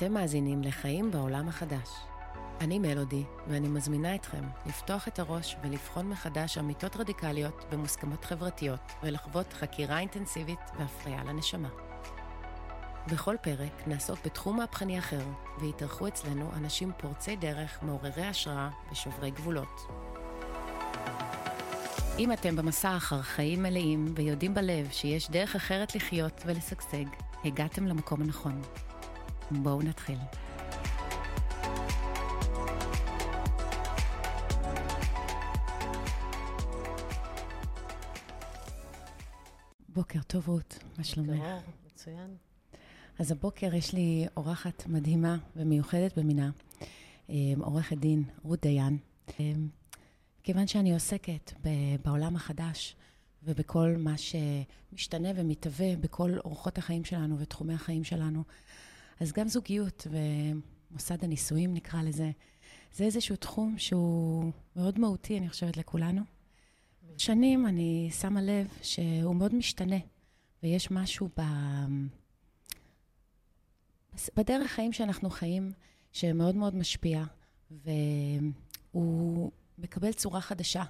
אתם מאזינים לחיים בעולם החדש. אני מלודי, ואני מזמינה אתכם לפתוח את הראש ולבחון מחדש אמיתות רדיקליות במוסכמות חברתיות, ולחוות חקירה אינטנסיבית והפריה לנשמה. בכל פרק נעסוק בתחום מהפכני אחר, ויתארחו אצלנו אנשים פורצי דרך, מעוררי השראה ושוברי גבולות. אם אתם במסע אחר חיים מלאים ויודעים בלב שיש דרך אחרת לחיות ולשגשג, הגעתם למקום הנכון. בואו נתחיל. בוקר טוב, רות, מה שלומך? מצוין. אז הבוקר יש לי אורחת מדהימה ומיוחדת במינה, אה, עורכת דין רות דיין. אה, כיוון שאני עוסקת בעולם החדש ובכל מה שמשתנה ומתהווה בכל אורחות החיים שלנו ותחומי החיים שלנו, אז גם זוגיות ומוסד הנישואים נקרא לזה, זה איזשהו תחום שהוא מאוד מהותי, אני חושבת, לכולנו. שנים אני שמה לב שהוא מאוד משתנה, ויש משהו ב... בדרך חיים שאנחנו חיים, שמאוד מאוד משפיע, והוא מקבל צורה חדשה.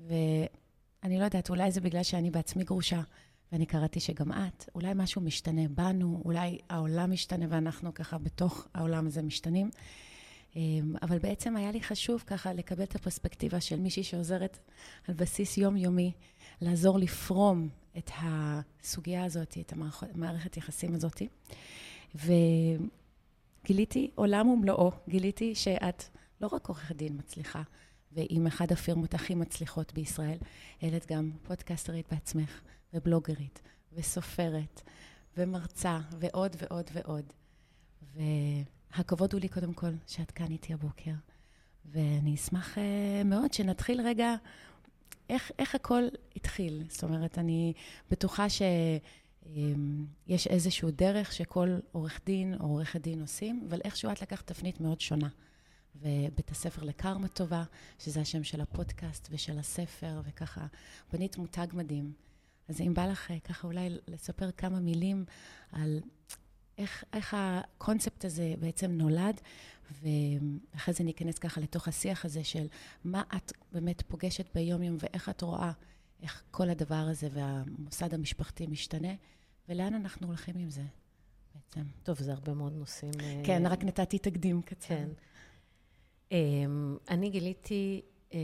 ואני לא יודעת, אולי זה בגלל שאני בעצמי גרושה, ואני קראתי שגם את, אולי משהו משתנה בנו, אולי העולם משתנה ואנחנו ככה בתוך העולם הזה משתנים. אמ, אבל בעצם היה לי חשוב ככה לקבל את הפרספקטיבה של מישהי שעוזרת על בסיס יומיומי, לעזור לפרום את הסוגיה הזאת, את המערכת יחסים הזאת. וגיליתי עולם ומלואו, גיליתי שאת לא רק עורכת דין מצליחה, ועם אחת הפירמות הכי מצליחות בישראל, אלא גם פודקסטרית בעצמך, ובלוגרית, וסופרת, ומרצה, ועוד ועוד ועוד. והכבוד הוא לי קודם כל שאת כאן איתי הבוקר, ואני אשמח uh, מאוד שנתחיל רגע איך, איך הכל התחיל. זאת אומרת, אני בטוחה שיש איזשהו דרך שכל עורך דין או עורכת דין עושים, אבל איכשהו את לקחת תפנית מאוד שונה. ובית הספר לקרמה טובה, שזה השם של הפודקאסט ושל הספר, וככה בנית מותג מדהים. אז אם בא לך ככה אולי לספר כמה מילים על איך, איך הקונספט הזה בעצם נולד, ואחרי זה ניכנס ככה לתוך השיח הזה של מה את באמת פוגשת ביום-יום ואיך את רואה איך כל הדבר הזה והמוסד המשפחתי משתנה, ולאן אנחנו הולכים עם זה בעצם. טוב, זה הרבה מאוד נושאים. כן, רק נתתי תקדים קצר. כן. אמ, אני גיליתי אמ,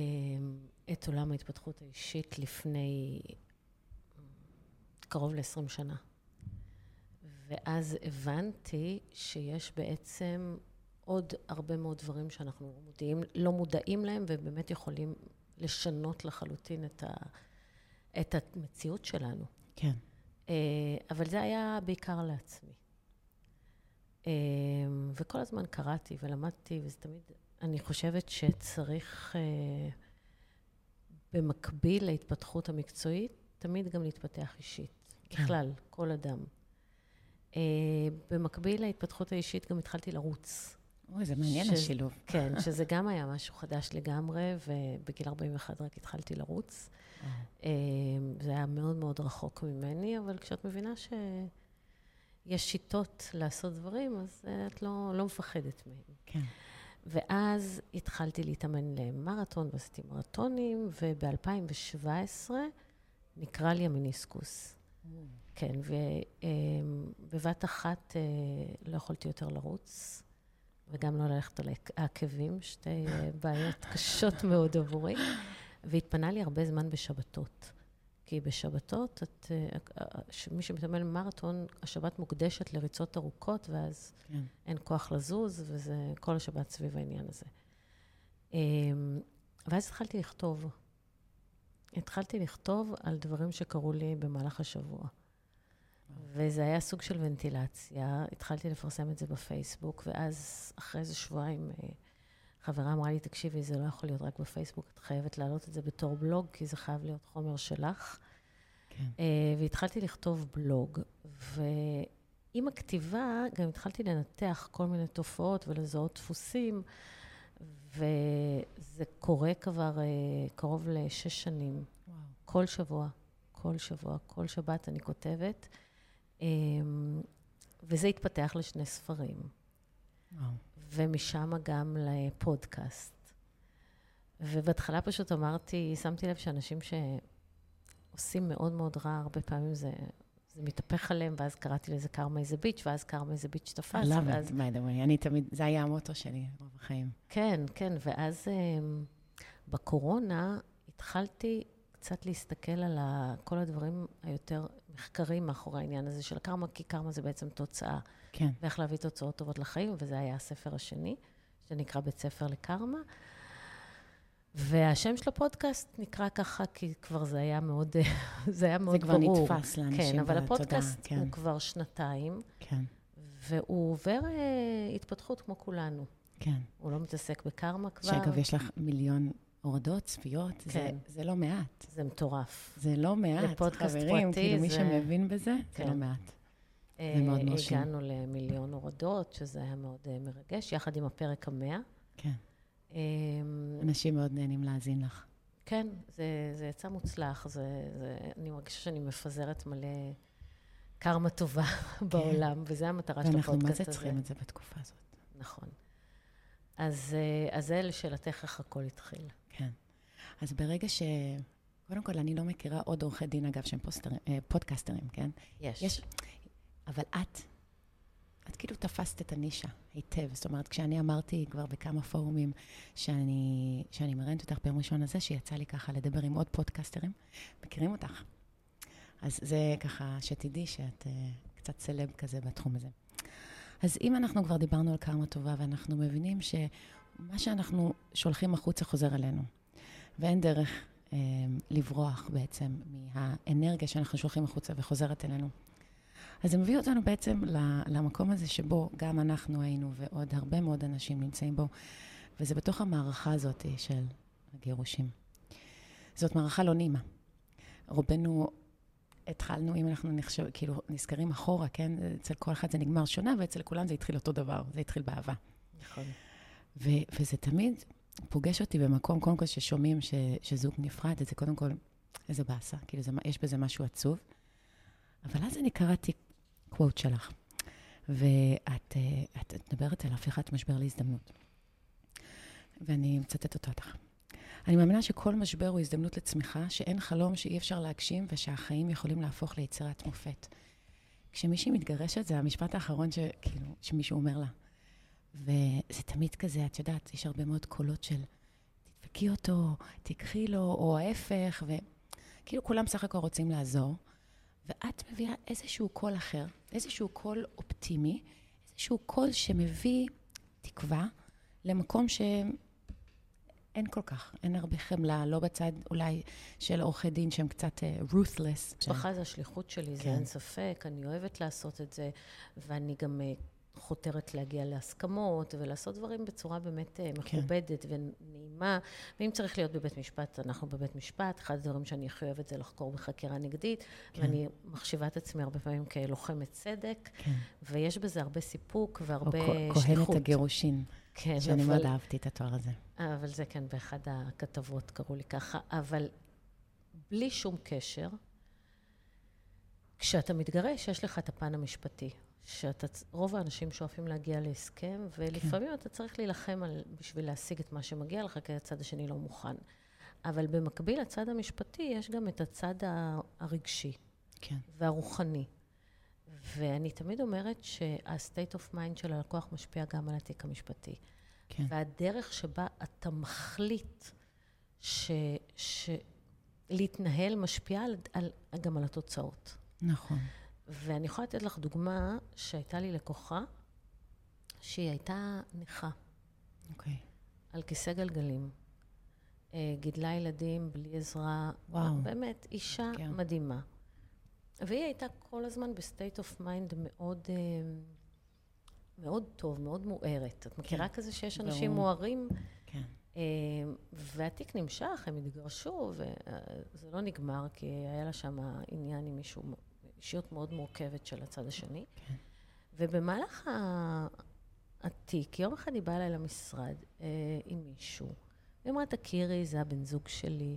את עולם ההתפתחות האישית לפני קרוב ל-20 שנה. ואז הבנתי שיש בעצם עוד הרבה מאוד דברים שאנחנו מודעים, לא מודעים להם, ובאמת יכולים לשנות לחלוטין את, ה, את המציאות שלנו. כן. אה, אבל זה היה בעיקר לעצמי. אה, וכל הזמן קראתי ולמדתי, וזה תמיד, אני חושבת שצריך, אה, במקביל להתפתחות המקצועית, תמיד גם להתפתח אישית. כן. בכלל, כל אדם. Uh, במקביל להתפתחות האישית גם התחלתי לרוץ. אוי, זה מעניין ש... השילוב. כן, שזה גם היה משהו חדש לגמרי, ובגיל 41 רק התחלתי לרוץ. Uh, זה היה מאוד מאוד רחוק ממני, אבל כשאת מבינה שיש שיטות לעשות דברים, אז uh, את לא, לא מפחדת מהם. כן. ואז התחלתי להתאמן למרתון, ועשיתי מרתונים, וב-2017 נקרא לי המיניסקוס. כן, ובבת אחת אה, לא יכולתי יותר לרוץ, וגם לא ללכת על העקבים, שתי אה, בעיות קשות מאוד עבורי, והתפנה לי הרבה זמן בשבתות. כי בשבתות, את, אה, מי שמתאמן במרתון, השבת מוקדשת לריצות ארוכות, ואז כן. אין כוח לזוז, וזה כל השבת סביב העניין הזה. ואז התחלתי לכתוב. התחלתי לכתוב על דברים שקרו לי במהלך השבוע. וזה היה סוג של ונטילציה. התחלתי לפרסם את זה בפייסבוק, ואז אחרי איזה שבועיים אה, חברה אמרה לי, תקשיבי, זה לא יכול להיות רק בפייסבוק, את חייבת להעלות את זה בתור בלוג, כי זה חייב להיות חומר שלך. כן. אה, והתחלתי לכתוב בלוג, ועם הכתיבה גם התחלתי לנתח כל מיני תופעות ולזהות דפוסים, וזה קורה כבר אה, קרוב לשש שנים. וואו. כל שבוע, כל שבוע, כל שבת אני כותבת. אמ, וזה התפתח לשני ספרים. וואו. ומשם גם לפודקאסט. ובהתחלה פשוט אמרתי, שמתי לב שאנשים שעושים מאוד מאוד רע, הרבה פעמים זה, זה מתהפך עליהם, ואז קראתי לזה קרמה איזה ביץ', ואז קרמה איזה ביץ' תפס. I love ואז... it, by the way. אני תמיד, זה היה המוטו שלי רוב החיים. כן, כן, ואז um, בקורונה התחלתי קצת להסתכל על כל הדברים היותר מחקרים מאחורי העניין הזה של הקרמה, כי קרמה זה בעצם תוצאה, כן. ואיך להביא תוצאות טובות לחיים, וזה היה הספר השני, שנקרא בית ספר לקרמה. והשם של הפודקאסט נקרא ככה, כי כבר זה היה מאוד, זה היה מאוד זה כבר ברור. נתפס לאנשים כן, אבל בתודעה, הפודקאסט כן. הוא כבר שנתיים, כן, והוא עובר אה, התפתחות כמו כולנו. כן. הוא לא מתעסק בקרמה כבר. שאגב, יש לך מיליון הורדות, צפיות, זה, כן. זה לא מעט. זה מטורף. זה לא מעט, לפודקאסט חברים, פרטי כאילו מי זה- שמבין בזה, זה כן. לא מעט. אה, מאוד מרשים. הגענו למיליון הורדות, שזה היה מאוד אה, מרגש, יחד עם הפרק המאה. כן. אה, אנשים מאוד נהנים להאזין לך. כן, זה, זה יצא מוצלח. זה, זה, אני מרגישה שאני מפזרת מלא קרמה טובה בעולם, וזו המטרה של כן. ואנחנו מה הפודקאסט זה הזה. צריכים את זה בתקופה הזאת. נכון. אז, אה, אז זה לשאלתך איך הכל התחיל. כן. אז ברגע ש... קודם כל, אני לא מכירה עוד עורכי דין, אגב, שהם פוסטר, אה, podcasters, כן? יש. יש, אבל את, את כאילו תפסת את הנישה היטב. זאת אומרת, כשאני אמרתי כבר בכמה פורומים שאני, שאני מראיינת אותך ביום ראשון הזה, שיצא לי ככה לדבר עם עוד podcasters, מכירים אותך. אז זה ככה, שתדעי שאת uh, קצת celeb כזה בתחום הזה. אז אם אנחנו כבר דיברנו על כמה טובה, ואנחנו מבינים שמה שאנחנו שולחים החוצה חוזר אלינו, ואין דרך אה, לברוח בעצם מהאנרגיה שאנחנו שולחים החוצה וחוזרת אלינו. אז זה מביא אותנו בעצם למקום הזה שבו גם אנחנו היינו ועוד הרבה מאוד אנשים נמצאים בו, וזה בתוך המערכה הזאת של הגירושים. זאת מערכה לא נעימה. רובנו התחלנו, אם אנחנו נחשב, כאילו נזכרים אחורה, כן? אצל כל אחד זה נגמר שונה, ואצל כולם זה התחיל אותו דבר, זה התחיל באהבה. נכון. ו- וזה תמיד פוגש אותי במקום, קודם כל, ששומעים ש- שזוג נפרד, זה קודם כל, איזה באסה, כאילו, זה, יש בזה משהו עצוב. אבל אז אני קראתי קוואט שלך, ואת אה, את, את מדברת על הפיכת משבר להזדמנות. ואני מצטטת אותו אותך. אני מאמינה שכל משבר הוא הזדמנות לצמיחה, שאין חלום שאי אפשר להגשים ושהחיים יכולים להפוך ליצירת מופת. כשמישהי מתגרשת, זה המשפט האחרון שכאילו, שמישהו אומר לה. וזה תמיד כזה, את יודעת, יש הרבה מאוד קולות של תדפקי אותו, תיקחי לו, או ההפך, וכאילו כולם סך הכל רוצים לעזור. ואת מביאה איזשהו קול אחר, איזשהו קול אופטימי, איזשהו קול שמביא תקווה למקום שאין כל כך, אין הרבה חמלה, לא בצד אולי של עורכי דין שהם קצת uh, ruthless. משפחה זה השליחות שלי, זה כן. אין ספק, אני אוהבת לעשות את זה, ואני גם אה, חותרת להגיע להסכמות ולעשות דברים בצורה באמת אה, מכובדת ונעימה. ואם צריך להיות בבית משפט, אנחנו בבית משפט. אחד הדברים שאני הכי אוהבת זה לחקור בחקירה נגדית, כן. ואני מחשיבה את עצמי הרבה פעמים כלוחמת צדק, כן. ויש בזה הרבה סיפוק או והרבה כ- שליחות. כהנת הגירושין, כן, שאני אבל- מאוד אהבתי את התואר הזה. אבל זה כן, באחד הכתבות קראו לי ככה. אבל בלי שום קשר, כשאתה מתגרש, יש לך את הפן המשפטי. שאתה, רוב האנשים שואפים להגיע להסכם, ולפעמים כן. אתה צריך להילחם על, בשביל להשיג את מה שמגיע לך, כי הצד השני לא מוכן. אבל במקביל לצד המשפטי, יש גם את הצד הרגשי כן. והרוחני. ואני תמיד אומרת שה-state of mind של הלקוח משפיע גם על התיק המשפטי. כן. והדרך שבה אתה מחליט ש... ש... להתנהל משפיעה על, על, גם על התוצאות. נכון. ואני יכולה לתת לך דוגמה שהייתה לי לקוחה, שהיא הייתה נכה אוקיי. על כיסא גלגלים. אה, גידלה ילדים בלי עזרה. וואו. באמת, אישה כן. מדהימה. והיא הייתה כל הזמן ב state of mind מאוד, אה, מאוד טוב, מאוד מוארת. את מכירה כזה שיש אנשים ברור. מוארים? כן. אה, והתיק נמשך, הם התגרשו, וזה לא נגמר, כי היה לה שם עניין עם מישהו, אישיות מאוד מורכבת של הצד השני. כן. ובמהלך ה- התיק, יום אחד היא באה אליי למשרד אה, עם מישהו. היא אמרה, תכירי, זה הבן זוג שלי.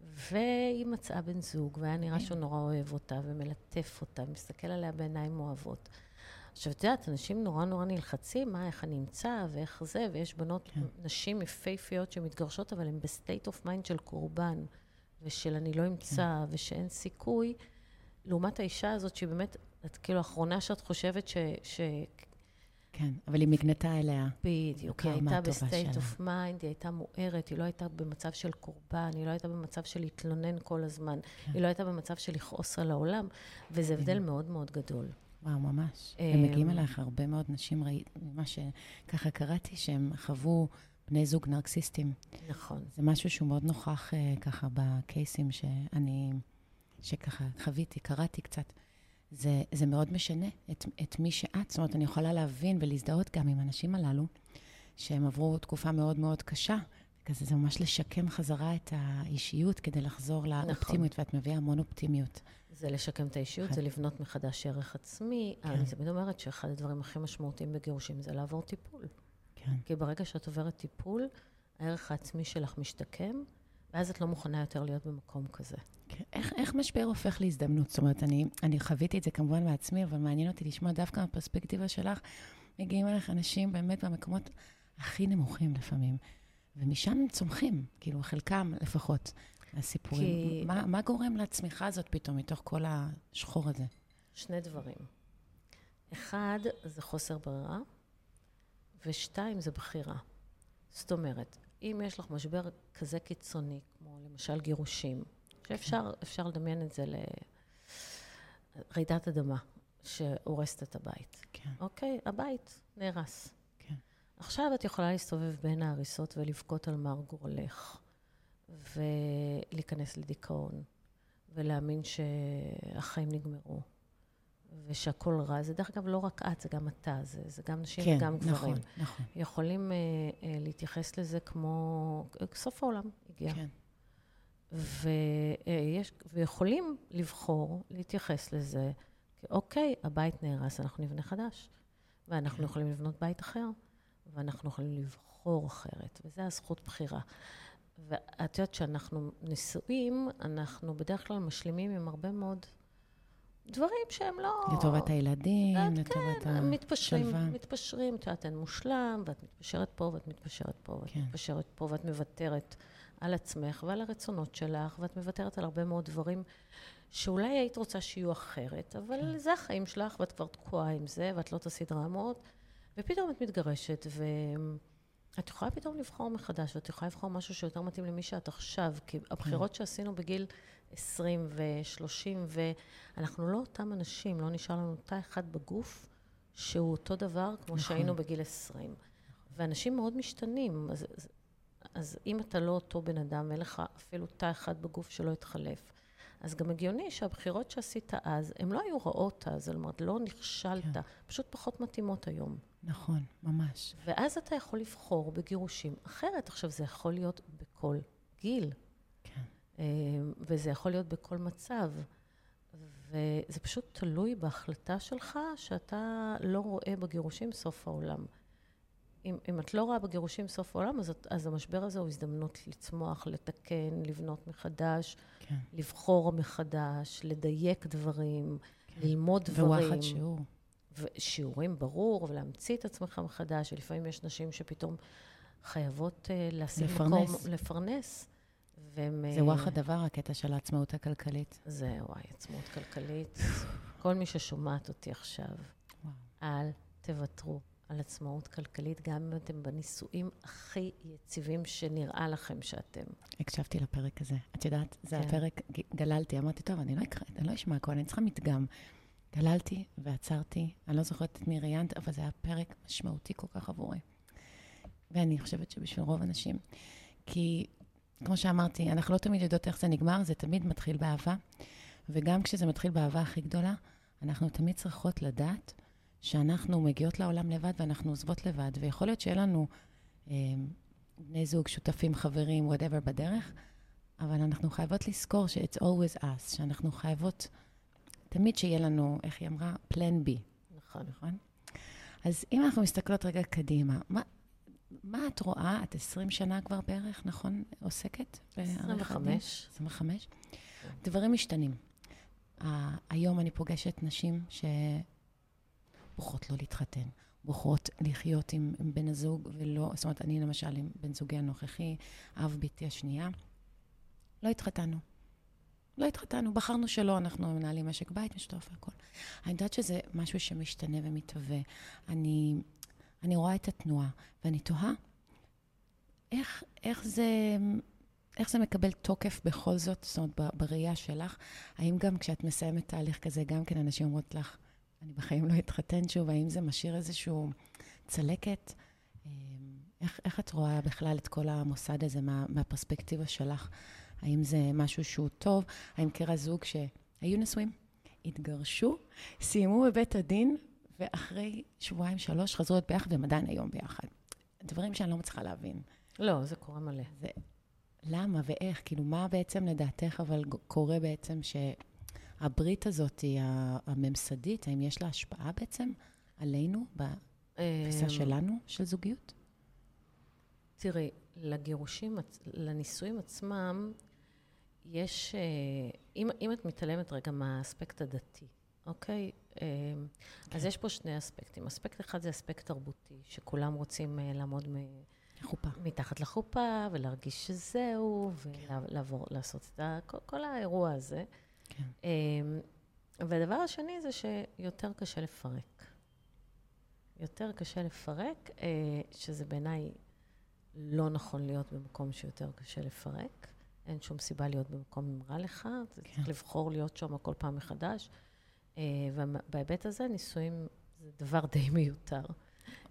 והיא מצאה בן זוג, והיה נראה שהוא נורא אוהב אותה, ומלטף אותה, מסתכל עליה בעיניים אוהבות. עכשיו, את יודעת, אנשים נורא נורא נלחצים, מה, איך אני אמצא, ואיך זה, ויש בנות, כן. נשים יפהפיות שמתגרשות, אבל הן ב state of mind של קורבן, ושל אני לא אמצא, כן. ושאין סיכוי, לעומת האישה הזאת, שהיא באמת, את כאילו, האחרונה שאת חושבת ש... ש... כן, אבל היא מגנטה אליה. בדיוק, היא הייתה בסטייט אוף מיינד, היא הייתה מוארת, היא לא הייתה במצב של קורבן, היא לא הייתה במצב של להתלונן כל הזמן, כן. היא לא הייתה במצב של לכעוס על העולם, וזה הבדל מאוד מאוד גדול. וואו, ממש. ומגיעים אמ, אלייך הרבה מאוד נשים, ראיתי, ממה שככה קראתי, שהם חוו בני זוג נרקסיסטים. נכון. זה משהו שהוא מאוד נוכח uh, ככה ב cases שאני, שככה חוויתי, קראתי קצת. זה, זה מאוד משנה את, את מי שאת. זאת אומרת, אני יכולה להבין ולהזדהות גם עם הנשים הללו, שהם עברו תקופה מאוד מאוד קשה. כזה, זה ממש לשקם חזרה את האישיות כדי לחזור נכון. לאופטימיות, ואת מביאה המון אופטימיות. זה לשקם את האישיות, כן. זה לבנות מחדש ערך עצמי. כן. אני תמיד אומרת שאחד הדברים הכי משמעותיים בגירושים זה לעבור טיפול. כן. כי ברגע שאת עוברת טיפול, הערך העצמי שלך משתקם, ואז את לא מוכנה יותר להיות במקום כזה. כן. איך, איך משבר הופך להזדמנות? זאת אומרת, אני, אני חוויתי את זה כמובן בעצמי, אבל מעניין אותי לשמוע דווקא מהפרספקטיבה שלך. מגיעים אליך אנשים באמת במקומות הכי נמוכים לפעמים, ומשם הם צומחים, כאילו, חלקם לפחות. הסיפורים. כי... מה, מה גורם לצמיחה הזאת פתאום, מתוך כל השחור הזה? שני דברים. אחד, זה חוסר ברירה, ושתיים, זה בחירה. זאת אומרת, אם יש לך משבר כזה קיצוני, כמו למשל גירושים, שאפשר. לדמיין את זה לרעידת אדמה שהורסת את הבית. כן. אוקיי? הבית נהרס. כן. עכשיו את יכולה להסתובב בין ההריסות ולבכות על מר גורלך. ולהיכנס לדיכאון, ולהאמין שהחיים נגמרו, ושהכול רע. זה דרך אגב לא רק את, זה גם אתה, זה, זה גם נשים כן, וגם גברים. נכון, נכון. יכולים uh, uh, להתייחס לזה כמו סוף העולם הגיע. כן. ויש, uh, ויכולים לבחור להתייחס לזה כאוקיי, הבית נהרס, אנחנו נבנה חדש. ואנחנו כן. יכולים לבנות בית אחר, ואנחנו יכולים לבחור אחרת, וזו הזכות בחירה. ואת יודעת, כשאנחנו נשואים, אנחנו בדרך כלל משלימים עם הרבה מאוד דברים שהם לא... לטובת הילדים, את, לטובת כן, השלווה. מתפשרים, מתפשרים, את יודעת, אין מושלם, ואת מתפשרת פה, ואת מתפשרת פה, ואת כן. מתפשרת פה, ואת מוותרת על עצמך ועל הרצונות שלך, ואת מוותרת על הרבה מאוד דברים שאולי היית רוצה שיהיו אחרת, אבל כן. זה החיים שלך, ואת כבר תקועה עם זה, ואת לא תעשי דרמות, ופתאום את מתגרשת, ו... את יכולה פתאום לבחור מחדש, ואת יכולה לבחור משהו שיותר מתאים למי שאת עכשיו, כי הבחירות כן. שעשינו בגיל 20 ו-30, ואנחנו לא אותם אנשים, לא נשאר לנו תא אחד בגוף שהוא אותו דבר כמו נכון. שהיינו בגיל 20. ואנשים מאוד משתנים, אז, אז, אז אם אתה לא אותו בן אדם, אין לך אפילו תא אחד בגוף שלא יתחלף, אז גם הגיוני שהבחירות שעשית אז, הן לא היו רעות אז, זאת אומרת, לא נכשלת, כן. פשוט פחות מתאימות היום. נכון, ממש. ואז אתה יכול לבחור בגירושים אחרת. עכשיו, זה יכול להיות בכל גיל. כן. אה, וזה יכול להיות בכל מצב. וזה פשוט תלוי בהחלטה שלך שאתה לא רואה בגירושים סוף העולם. אם, אם את לא רואה בגירושים סוף העולם, אז, אז המשבר הזה הוא הזדמנות לצמוח, לתקן, לבנות מחדש, כן. לבחור מחדש, לדייק דברים, כן. ללמוד דברים. וואחד שיעור. ושיעורים, ברור, ולהמציא את עצמך מחדש, ולפעמים יש נשים שפתאום חייבות uh, להשיג מקום, לפרנס. והם... זה וואחד uh, דבר, הקטע של העצמאות הכלכלית. זה, וואי, עצמאות כלכלית. כל מי ששומעת אותי עכשיו, וואו. אל תוותרו על עצמאות כלכלית, גם אם אתם בנישואים הכי יציבים שנראה לכם שאתם. הקשבתי לפרק הזה. את יודעת, זה כן. הפרק, גללתי, אמרתי, טוב, אני לא אקרא, אני לא אשמע הכל, אני צריכה מדגם. גללתי ועצרתי, אני לא זוכרת את מי ראיינת, אבל זה היה פרק משמעותי כל כך עבורי. ואני חושבת שבשביל רוב אנשים. כי, כמו שאמרתי, אנחנו לא תמיד יודעות איך זה נגמר, זה תמיד מתחיל באהבה. וגם כשזה מתחיל באהבה הכי גדולה, אנחנו תמיד צריכות לדעת שאנחנו מגיעות לעולם לבד ואנחנו עוזבות לבד. ויכול להיות שיהיה לנו אה, בני זוג, שותפים, חברים, וואטאבר בדרך, אבל אנחנו חייבות לזכור ש-it's always us, שאנחנו חייבות... תמיד שיהיה לנו, איך היא אמרה? plan B. נכון. נכון? אז אם אנחנו מסתכלות רגע קדימה, מה, מה את רואה? את 20 שנה כבר בערך, נכון? עוסקת? 25. 25? דברים משתנים. Uh, היום אני פוגשת נשים בוחרות לא להתחתן, בוחרות לחיות עם, עם בן הזוג ולא, זאת אומרת, אני למשל עם בן זוגי הנוכחי, אב ביתי השנייה, לא התחתנו. לא התחתנו, בחרנו שלא, אנחנו מנהלים משק בית משותף והכול. אני יודעת שזה משהו שמשתנה ומתהווה. אני, אני רואה את התנועה, ואני תוהה איך, איך זה... איך זה מקבל תוקף בכל זאת, זאת אומרת, בראייה שלך? האם גם כשאת מסיימת תהליך כזה, גם כן אנשים אומרות לך, אני בחיים לא אתחתן שוב, האם זה משאיר איזושהי צלקת? אמ, איך, איך את רואה בכלל את כל המוסד הזה מה, מהפרספקטיבה שלך? האם זה משהו שהוא טוב? האם קרע זוג שהיו נשואים, התגרשו, סיימו בבית הדין, ואחרי שבועיים, שלוש, חזרו להיות ביחד, והם עדיין היום ביחד. דברים שאני לא מצליחה להבין. לא, זה קורה מלא. זה, למה ואיך? כאילו, מה בעצם לדעתך אבל קורה בעצם שהברית הזאת, הממסדית, האם יש לה השפעה בעצם עלינו, בתפיסה אמ, שלנו של זוגיות? תראי, לגירושים, לנישואים עצמם, יש, אה, אם, אם את מתעלמת רגע מהאספקט הדתי, אוקיי? כן. אז יש פה שני אספקטים. אספקט אחד זה אספקט תרבותי, שכולם רוצים אה, לעמוד מ... חופה. מתחת לחופה, ולהרגיש שזהו, ולעבור, כן. לעשות את כל, האירוע הזה. כן. והדבר השני זה שיותר קשה לפרק. יותר קשה לפרק, שזה בעיניי לא נכון להיות במקום שיותר קשה לפרק. אין שום סיבה להיות במקום רע לך, אתה כן. צריך לבחור להיות שם כל פעם מחדש. אה, ובהיבט הזה, נישואים זה דבר די מיותר.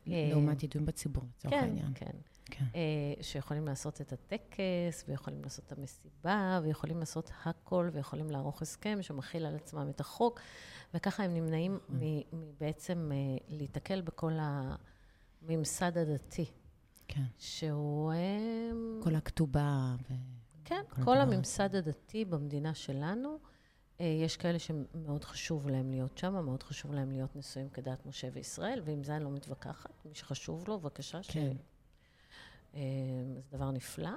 לעומת ידועים בציבור, לצורך כן, העניין. כן, כן. אה, שיכולים לעשות את הטקס, ויכולים לעשות את המסיבה, ויכולים לעשות הכל, ויכולים לערוך הסכם שמכיל על עצמם את החוק, וככה הם נמנעים נכון. בעצם אה, להיתקל בכל הממסד הדתי. כן. שהוא... כל הכתובה ו... כן, כל, כל הממסד הדתי במדינה שלנו, אה, יש כאלה שמאוד חשוב להם להיות שם, מאוד חשוב להם להיות נשואים כדת משה וישראל, ועם זה אני לא מתווכחת. מי שחשוב לו, בבקשה, כן. ש... אה, זה דבר נפלא.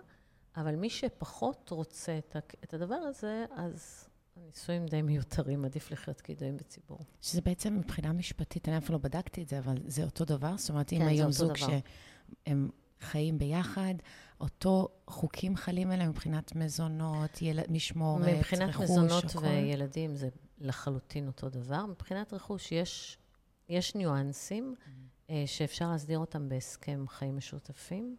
אבל מי שפחות רוצה את הדבר הזה, אז הנישואים די מיותרים, עדיף לחיות כידועים בציבור. שזה בעצם מבחינה משפטית, אני אפילו לא בדקתי את זה, אבל זה אותו דבר? זאת אומרת, אם כן, היום זוג שהם חיים ביחד, אותו חוקים חלים עליהם מבחינת מזונות, יל... משמורת, רכוש, מבחינת מזונות הכל. וילדים זה לחלוטין אותו דבר. מבחינת רכוש יש, יש ניואנסים mm-hmm. שאפשר להסדיר אותם בהסכם חיים משותפים.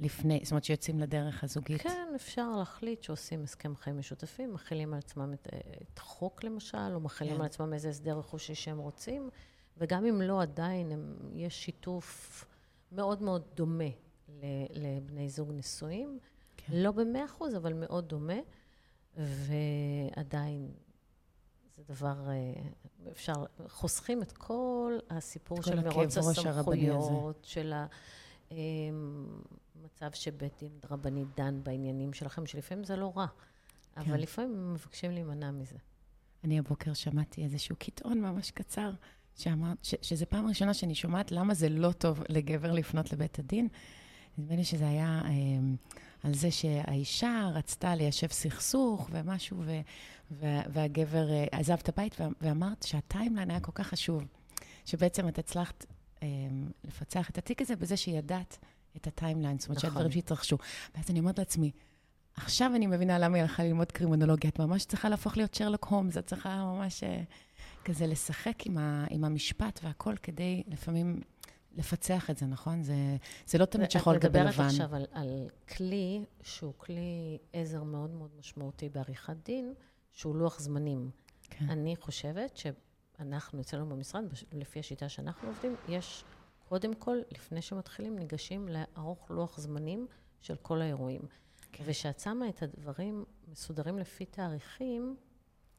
לפני, זאת אומרת שיוצאים לדרך הזוגית? כן, אפשר להחליט שעושים הסכם חיים משותפים, מכילים על עצמם את, את חוק למשל, או מכילים כן. על עצמם איזה הסדר רכושי שהם רוצים, וגם אם לא, עדיין הם, יש שיתוף מאוד מאוד דומה לבני זוג נשואים. כן. לא במאה אחוז, אבל מאוד דומה. ועדיין, זה דבר, אה, אפשר, חוסכים את כל הסיפור כל של מרוץ הסמכויות, של המצב אמ, שבית דין רבני דן בעניינים שלכם, שלפעמים זה לא רע, כן. אבל לפעמים מבקשים להימנע מזה. אני הבוקר שמעתי איזשהו קטעון ממש קצר, שאמרת, שזו פעם ראשונה שאני שומעת למה זה לא טוב לגבר לפנות לבית הדין. נדמה לי שזה היה אה, על זה שהאישה רצתה ליישב סכסוך ומשהו, ו, ו, והגבר אה, עזב את הבית, ואמרת שה timeline היה כל כך חשוב, שבעצם את הצלחת אה, לפצח את התיק הזה בזה שידעת את הטיימליין, זאת אומרת נכון. שהדברים שהתרחשו. ואז אני אומרת לעצמי, עכשיו אני מבינה למה היא הלכה ללמוד קרימונולוגיה. את ממש צריכה להפוך להיות שרלוק הומס, את צריכה ממש אה, כזה לשחק עם, ה, עם המשפט והכל, כדי לפעמים לפצח את זה, נכון? זה, זה לא תמיד שחור לגבי לבן. את מדברת עכשיו על, על כלי שהוא כלי עזר מאוד מאוד משמעותי בעריכת דין, שהוא לוח זמנים. כן. אני חושבת שאנחנו, אצלנו במשרד, לפי השיטה שאנחנו עובדים, יש קודם כל, לפני שמתחילים, ניגשים לערוך לוח זמנים של כל האירועים. כן. וכשאת שמה את הדברים מסודרים לפי תאריכים,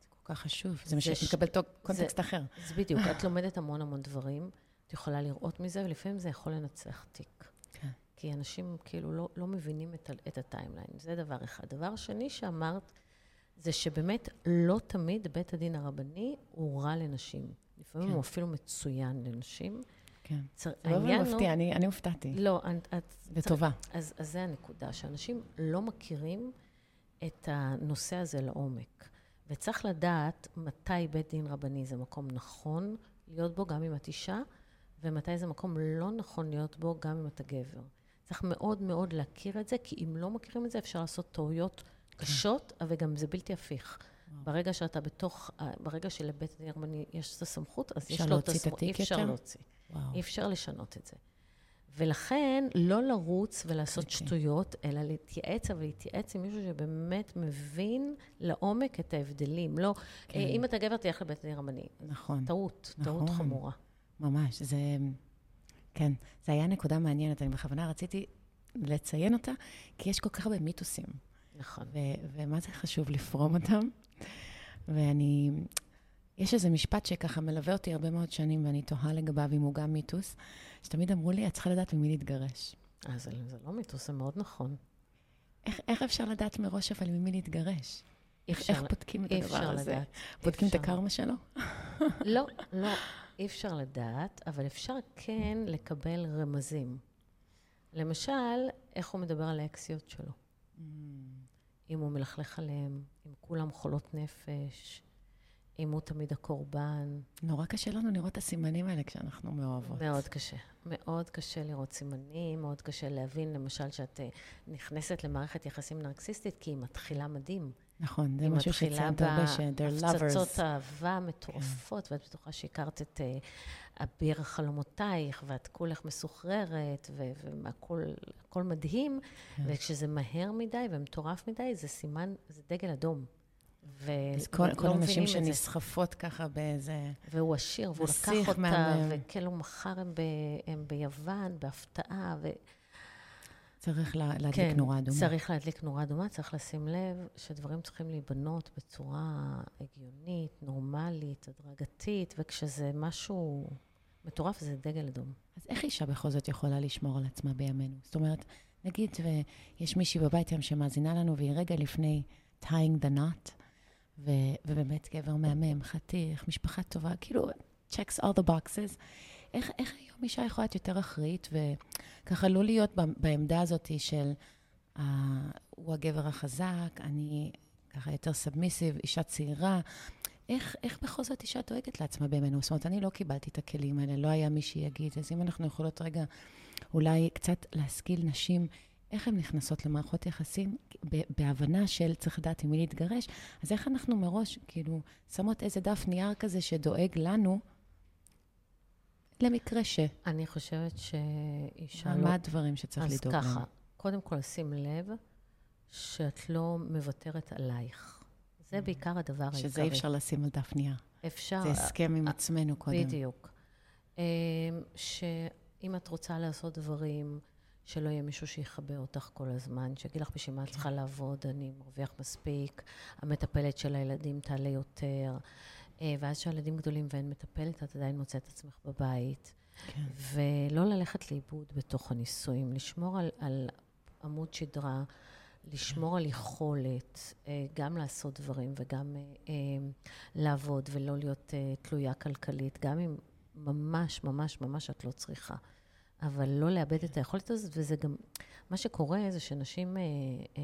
זה כל כך חשוב, זה, זה שמקבל ש... קונטקסט זה, אחר. זה בדיוק, את לומדת המון המון דברים. את יכולה לראות מזה, ולפעמים זה יכול לנצח תיק. כן. כי אנשים כאילו לא, לא מבינים את, את הטיימליין. זה דבר אחד. דבר שני שאמרת, זה שבאמת לא תמיד בית הדין הרבני הוא רע לנשים. לפעמים כן. הוא אפילו מצוין לנשים. כן. צר... זה לא מפתיע, אני, אני הופתעתי. לא, את... לטובה. צר... אז, אז זה הנקודה, שאנשים לא מכירים את הנושא הזה לעומק. וצריך לדעת מתי בית דין רבני זה מקום נכון להיות בו גם אם את אישה, ומתי זה מקום לא נכון להיות בו גם אם אתה גבר. צריך מאוד מאוד להכיר את זה, כי אם לא מכירים את זה, אפשר לעשות טעויות קשות, אבל גם זה בלתי הפיך. ברגע שאתה בתוך, ברגע שלבית הדין הרבני יש את הסמכות, אז יש לו את הסמכות. אי אפשר להוציא. אי אפשר לשנות את זה. ולכן, לא לרוץ ולעשות okay. אוקיי. שטויות, אלא להתייעץ, אבל להתייעץ עם מישהו שבאמת מבין לעומק את ההבדלים. לא, כן. אם אתה גבר, תלך לבית הדין הרבני. נכון. טעות, נכון. טעות חמורה. ממש, זה... כן, זה היה נקודה מעניינת, אני בכוונה רציתי לציין אותה, כי יש כל כך הרבה מיתוסים. נכון. ו- ומה זה חשוב לפרום אותם. ואני... יש איזה משפט שככה מלווה אותי הרבה מאוד שנים, ואני תוהה לגביו אם הוא גם מיתוס, שתמיד אמרו לי, את צריכה לדעת ממי להתגרש. אה, זה, זה לא מיתוס, זה מאוד נכון. איך, איך אפשר לדעת מראש אבל ממי להתגרש? אפשר, איך בודקים את הדבר הזה? לדעת. בודקים אפשר. את הקרמה שלו? לא, לא, אי אפשר לדעת, אבל אפשר כן לקבל רמזים. למשל, איך הוא מדבר על האקסיות שלו. Mm. אם הוא מלכלך עליהם, אם כולם חולות נפש, אם הוא תמיד הקורבן. נורא קשה לנו לראות את הסימנים האלה כשאנחנו מאוהבות. מאוד קשה. מאוד קשה לראות סימנים, מאוד קשה להבין, למשל, שאת אה, נכנסת למערכת יחסים נרקסיסטית, כי היא מתחילה מדהים. נכון, זה משהו שציינת הרבה, ש-they're lovers. היא מתחילה בהפצצות אהבה מטורפות, כן. ואת בטוחה שהכרת את uh, אביר חלומותייך, ואת כולך מסוחררת, והכול מדהים, כן. וכשזה מהר מדי ומטורף מדי, זה סימן, זה דגל אדום. ו... אז כל, כל לא הנשים שנסחפות ככה באיזה... והוא עשיר, והוא לקח אותה. וכאילו מחר הם, ב... הם ביוון, בהפתעה, ו... צריך לה, להדליק כן, נורה אדומה. צריך להדליק נורה אדומה, צריך לשים לב שדברים צריכים להיבנות בצורה הגיונית, נורמלית, הדרגתית, וכשזה משהו מטורף, זה דגל אדום. אז איך אישה בכל זאת יכולה לשמור על עצמה בימינו? זאת אומרת, נגיד ויש מישהי בבית היום שמאזינה לנו, והיא רגע לפני tying the knot, ו- ובאמת גבר מהמם, חתיך, משפחה טובה, כאילו, checks all the boxes. איך, איך היום אישה יכולה להיות יותר אחראית, וככה לא להיות בעמדה הזאת של uh, הוא הגבר החזק, אני ככה יותר סאבמיסיב, אישה צעירה. איך, איך בכל זאת אישה דואגת לעצמה בימינו? זאת אומרת, אני לא קיבלתי את הכלים האלה, לא היה מי שיגיד. אז אם אנחנו יכולות רגע אולי קצת להשכיל נשים איך הן נכנסות למערכות יחסים בהבנה של צריך לדעת עם מי להתגרש, אז איך אנחנו מראש, כאילו, שמות איזה דף נייר כזה שדואג לנו למקרה ש... אני חושבת שאישה לא... מה הדברים שצריך לדאוג להם? אז ככה, קודם כל, שים לב שאת לא מוותרת עלייך. זה mm. בעיקר הדבר העיקרי. שזה אי אפשר לשים על דף נייר. אפשר... זה הסכם עם עצמנו קודם. בדיוק. אמ, שאם את רוצה לעשות דברים... שלא יהיה מישהו שיכבה אותך כל הזמן, שיגיד לך בשביל מה את כן. צריכה לעבוד, אני מרוויח מספיק, המטפלת של הילדים תעלה יותר, אה, ואז כשהילדים גדולים ואין מטפלת, את עדיין מוצאת עצמך בבית. כן. ולא ללכת לאיבוד בתוך הנישואים, לשמור על, על עמוד שדרה, לשמור כן. על יכולת אה, גם לעשות דברים וגם אה, לעבוד ולא להיות תלויה כלכלית, גם אם ממש ממש ממש את לא צריכה. אבל לא לאבד את היכולת הזאת, וזה גם, מה שקורה זה שנשים אה, אה,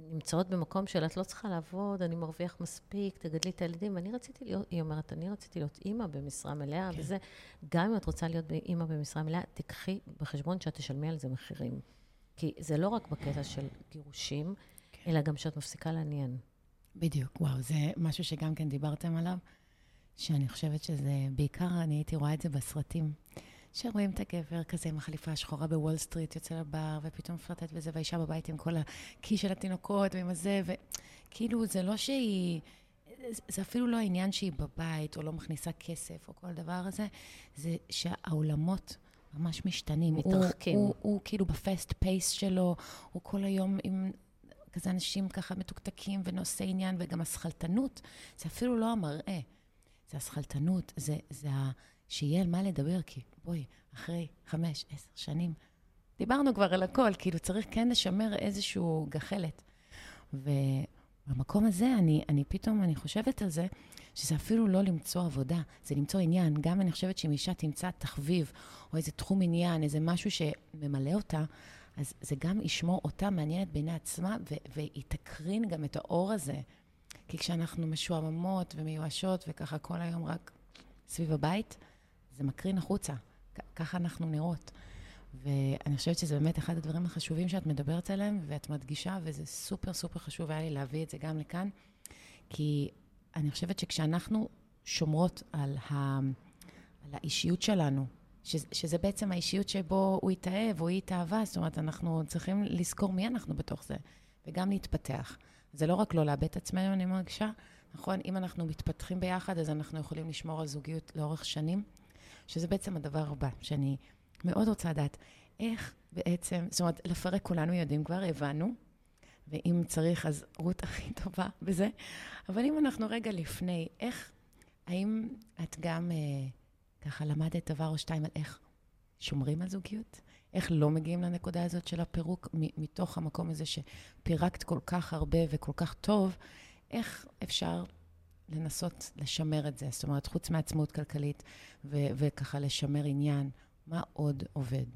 נמצאות במקום של את לא צריכה לעבוד, אני מרוויח מספיק, תגדלי את הילדים. ואני רציתי להיות, היא אומרת, אני רציתי להיות אימא במשרה מלאה, כן. וזה, גם אם את רוצה להיות אימא במשרה מלאה, תיקחי בחשבון שאת תשלמי על זה מחירים. כי זה לא רק בקטע של גירושים, כן. אלא גם שאת מפסיקה לעניין. בדיוק, וואו, זה משהו שגם כן דיברתם עליו, שאני חושבת שזה, בעיקר אני הייתי רואה את זה בסרטים. שרואים את הגבר כזה עם החליפה השחורה בוול סטריט, יוצא לבר, ופתאום מפרטט וזה, והאישה בבית עם כל הקי של התינוקות ועם הזה, וכאילו, זה לא שהיא... זה אפילו לא העניין שהיא בבית, או לא מכניסה כסף, או כל דבר הזה, זה שהעולמות ממש משתנים. מתרחקים. הוא, הוא, הוא, כאילו בפסט פייס שלו, הוא כל היום עם כזה אנשים ככה מתוקתקים ונושאי עניין, וגם הסכלתנות, זה אפילו לא המראה, זה הסכלתנות, זה, זה ה... שיהיה על מה לדבר, כי בואי, אחרי חמש, עשר שנים, דיברנו כבר על הכל, כאילו צריך כן לשמר איזושהי גחלת. ובמקום הזה, אני, אני פתאום, אני חושבת על זה, שזה אפילו לא למצוא עבודה, זה למצוא עניין. גם אני חושבת שאם אישה תמצא תחביב, או איזה תחום עניין, איזה משהו שממלא אותה, אז זה גם ישמור אותה מעניינת בעיני עצמה, ו- והיא תקרין גם את האור הזה. כי כשאנחנו משועממות ומיואשות, וככה כל היום רק סביב הבית, זה מקרין החוצה. ככה אנחנו נראות. ואני חושבת שזה באמת אחד הדברים החשובים שאת מדברת עליהם, ואת מדגישה, וזה סופר סופר חשוב היה לי להביא את זה גם לכאן, כי אני חושבת שכשאנחנו שומרות על, ה, על האישיות שלנו, ש, שזה בעצם האישיות שבו הוא התאהב או היא התאהבה, זאת אומרת, אנחנו צריכים לזכור מי אנחנו בתוך זה, וגם להתפתח. זה לא רק לא לאבד את עצמנו, אני מרגישה, נכון? אם אנחנו מתפתחים ביחד, אז אנחנו יכולים לשמור על זוגיות לאורך שנים, שזה בעצם הדבר הבא, שאני מאוד רוצה לדעת איך בעצם, זאת אומרת, לפרק כולנו יודעים כבר, הבנו, ואם צריך, אז רות הכי טובה בזה. אבל אם אנחנו רגע לפני, איך, האם את גם אה, ככה למדת דבר או שתיים על איך שומרים על זוגיות? איך לא מגיעים לנקודה הזאת של הפירוק, מתוך המקום הזה שפירקת כל כך הרבה וכל כך טוב, איך אפשר לנסות לשמר את זה? זאת אומרת, חוץ מעצמאות כלכלית ו- וככה לשמר עניין, מה עוד עובד?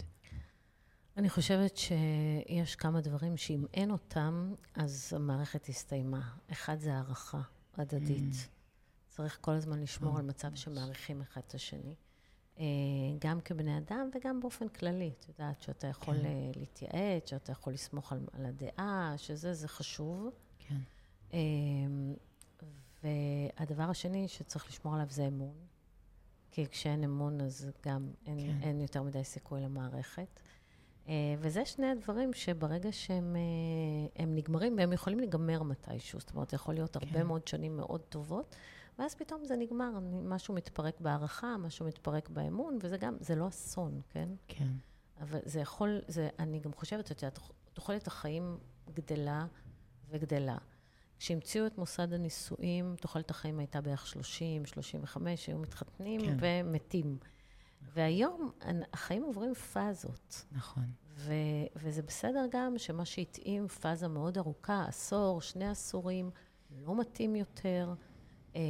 אני חושבת שיש כמה דברים שאם אין אותם, אז המערכת הסתיימה. אחד זה הערכה הדדית. Mm. צריך כל הזמן לשמור oh, על מצב שמעריכים אחד את השני. אה, גם כבני אדם וגם באופן כללי. את יודעת, שאתה יכול כן. אה, להתייעץ, שאתה יכול לסמוך על, על הדעה, שזה, זה חשוב. כן. והדבר השני שצריך לשמור עליו זה אמון. כי כשאין אמון, אז גם אין, כן. אין יותר מדי סיכוי למערכת. Uh, וזה שני הדברים שברגע שהם uh, נגמרים, והם יכולים להיגמר מתישהו, זאת אומרת, זה יכול להיות כן. הרבה מאוד שנים מאוד טובות, ואז פתאום זה נגמר, משהו מתפרק בהערכה, משהו מתפרק באמון, וזה גם, זה לא אסון, כן? כן. אבל זה יכול, זה, אני גם חושבת, את יודעת, תוחלת החיים גדלה וגדלה. כשהמציאו את מוסד הנישואים, תוחלת החיים הייתה בערך 30, 35, היו מתחתנים כן. ומתים. והיום החיים עוברים פאזות. נכון. ו- וזה בסדר גם שמה שהתאים פאזה מאוד ארוכה, עשור, שני עשורים, לא מתאים יותר, אמ,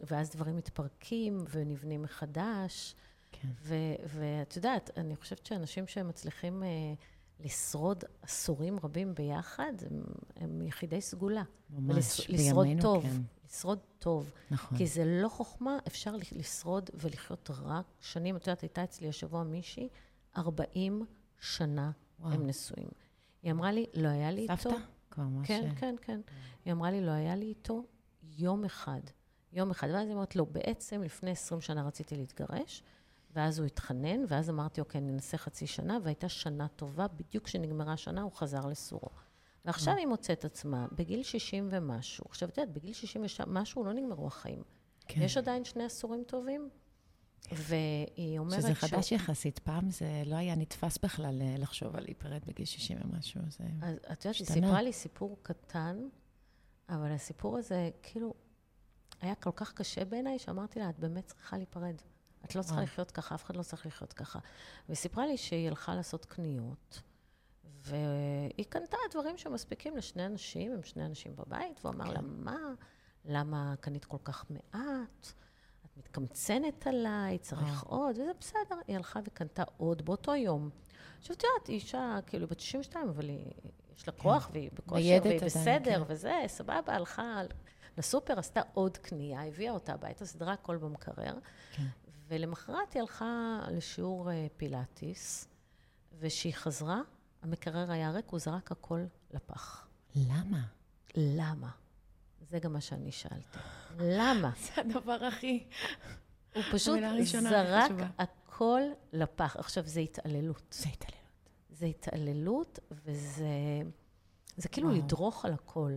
ואז דברים מתפרקים ונבנים מחדש. כן. ואת יודעת, אני חושבת שאנשים שמצליחים... אה, לשרוד עשורים רבים ביחד, הם, הם יחידי סגולה. ממש, ולש, לשרוד טוב. כן. לשרוד טוב. נכון. כי זה לא חוכמה, אפשר לשרוד ולחיות רק שנים. את יודעת, הייתה אצלי השבוע מישהי, 40 שנה וואו. הם נשואים. היא אמרה לי, לא היה לי סבתא? איתו... סבתא? כבר ממש... כן, כן, כן. היא אמרה לי, לא היה לי איתו יום אחד. יום אחד. ואז היא אומרת, לא, בעצם לפני 20 שנה רציתי להתגרש. ואז הוא התחנן, ואז אמרתי, אוקיי, ננסה חצי שנה, והייתה שנה טובה, בדיוק כשנגמרה השנה הוא חזר לסורו. ועכשיו היא מוצאת עצמה בגיל 60 ומשהו. עכשיו, את יודעת, בגיל 60 ומשהו לא נגמרו החיים. כן. יש עדיין שני עשורים טובים, והיא אומרת... שזה חדש ש... יחסית. פעם זה לא היה נתפס בכלל אה, לחשוב על להיפרד בגיל 60 ומשהו, זה אז את יודעת, היא סיפרה לי סיפור קטן, אבל הסיפור הזה, כאילו, היה כל כך קשה בעיניי, שאמרתי לה, את באמת צריכה להיפרד. את לא צריכה לחיות ככה, אף אחד לא צריך לחיות ככה. והיא סיפרה לי שהיא הלכה לעשות קניות, והיא קנתה דברים שמספיקים לשני אנשים, הם שני אנשים בבית, והוא אמר כן. לה, מה? למה קנית כל כך מעט? את מתקמצנת עליי, צריך עוד, וזה בסדר. היא הלכה וקנתה עוד באותו יום. עכשיו, את יודעת, היא אישה, כאילו, בת 62, אבל היא, יש לה כוח, כן. והיא בכושר, והיא בסדר, כן. וזה, סבבה, הלכה לסופר, עשתה עוד קנייה, הביאה אותה הביתה, סדרה הכל במקרר. כן. ולמחרת היא הלכה לשיעור אה, פילאטיס, וכשהיא חזרה, המקרר היה ריק, הוא זרק הכל לפח. למה? למה? זה גם מה שאני שאלתי. למה? זה הדבר הכי... הוא פשוט זרק הכל לפח. עכשיו, זה התעללות. זה התעללות. זה התעללות, וזה... זה כאילו וואו. לדרוך על הכל.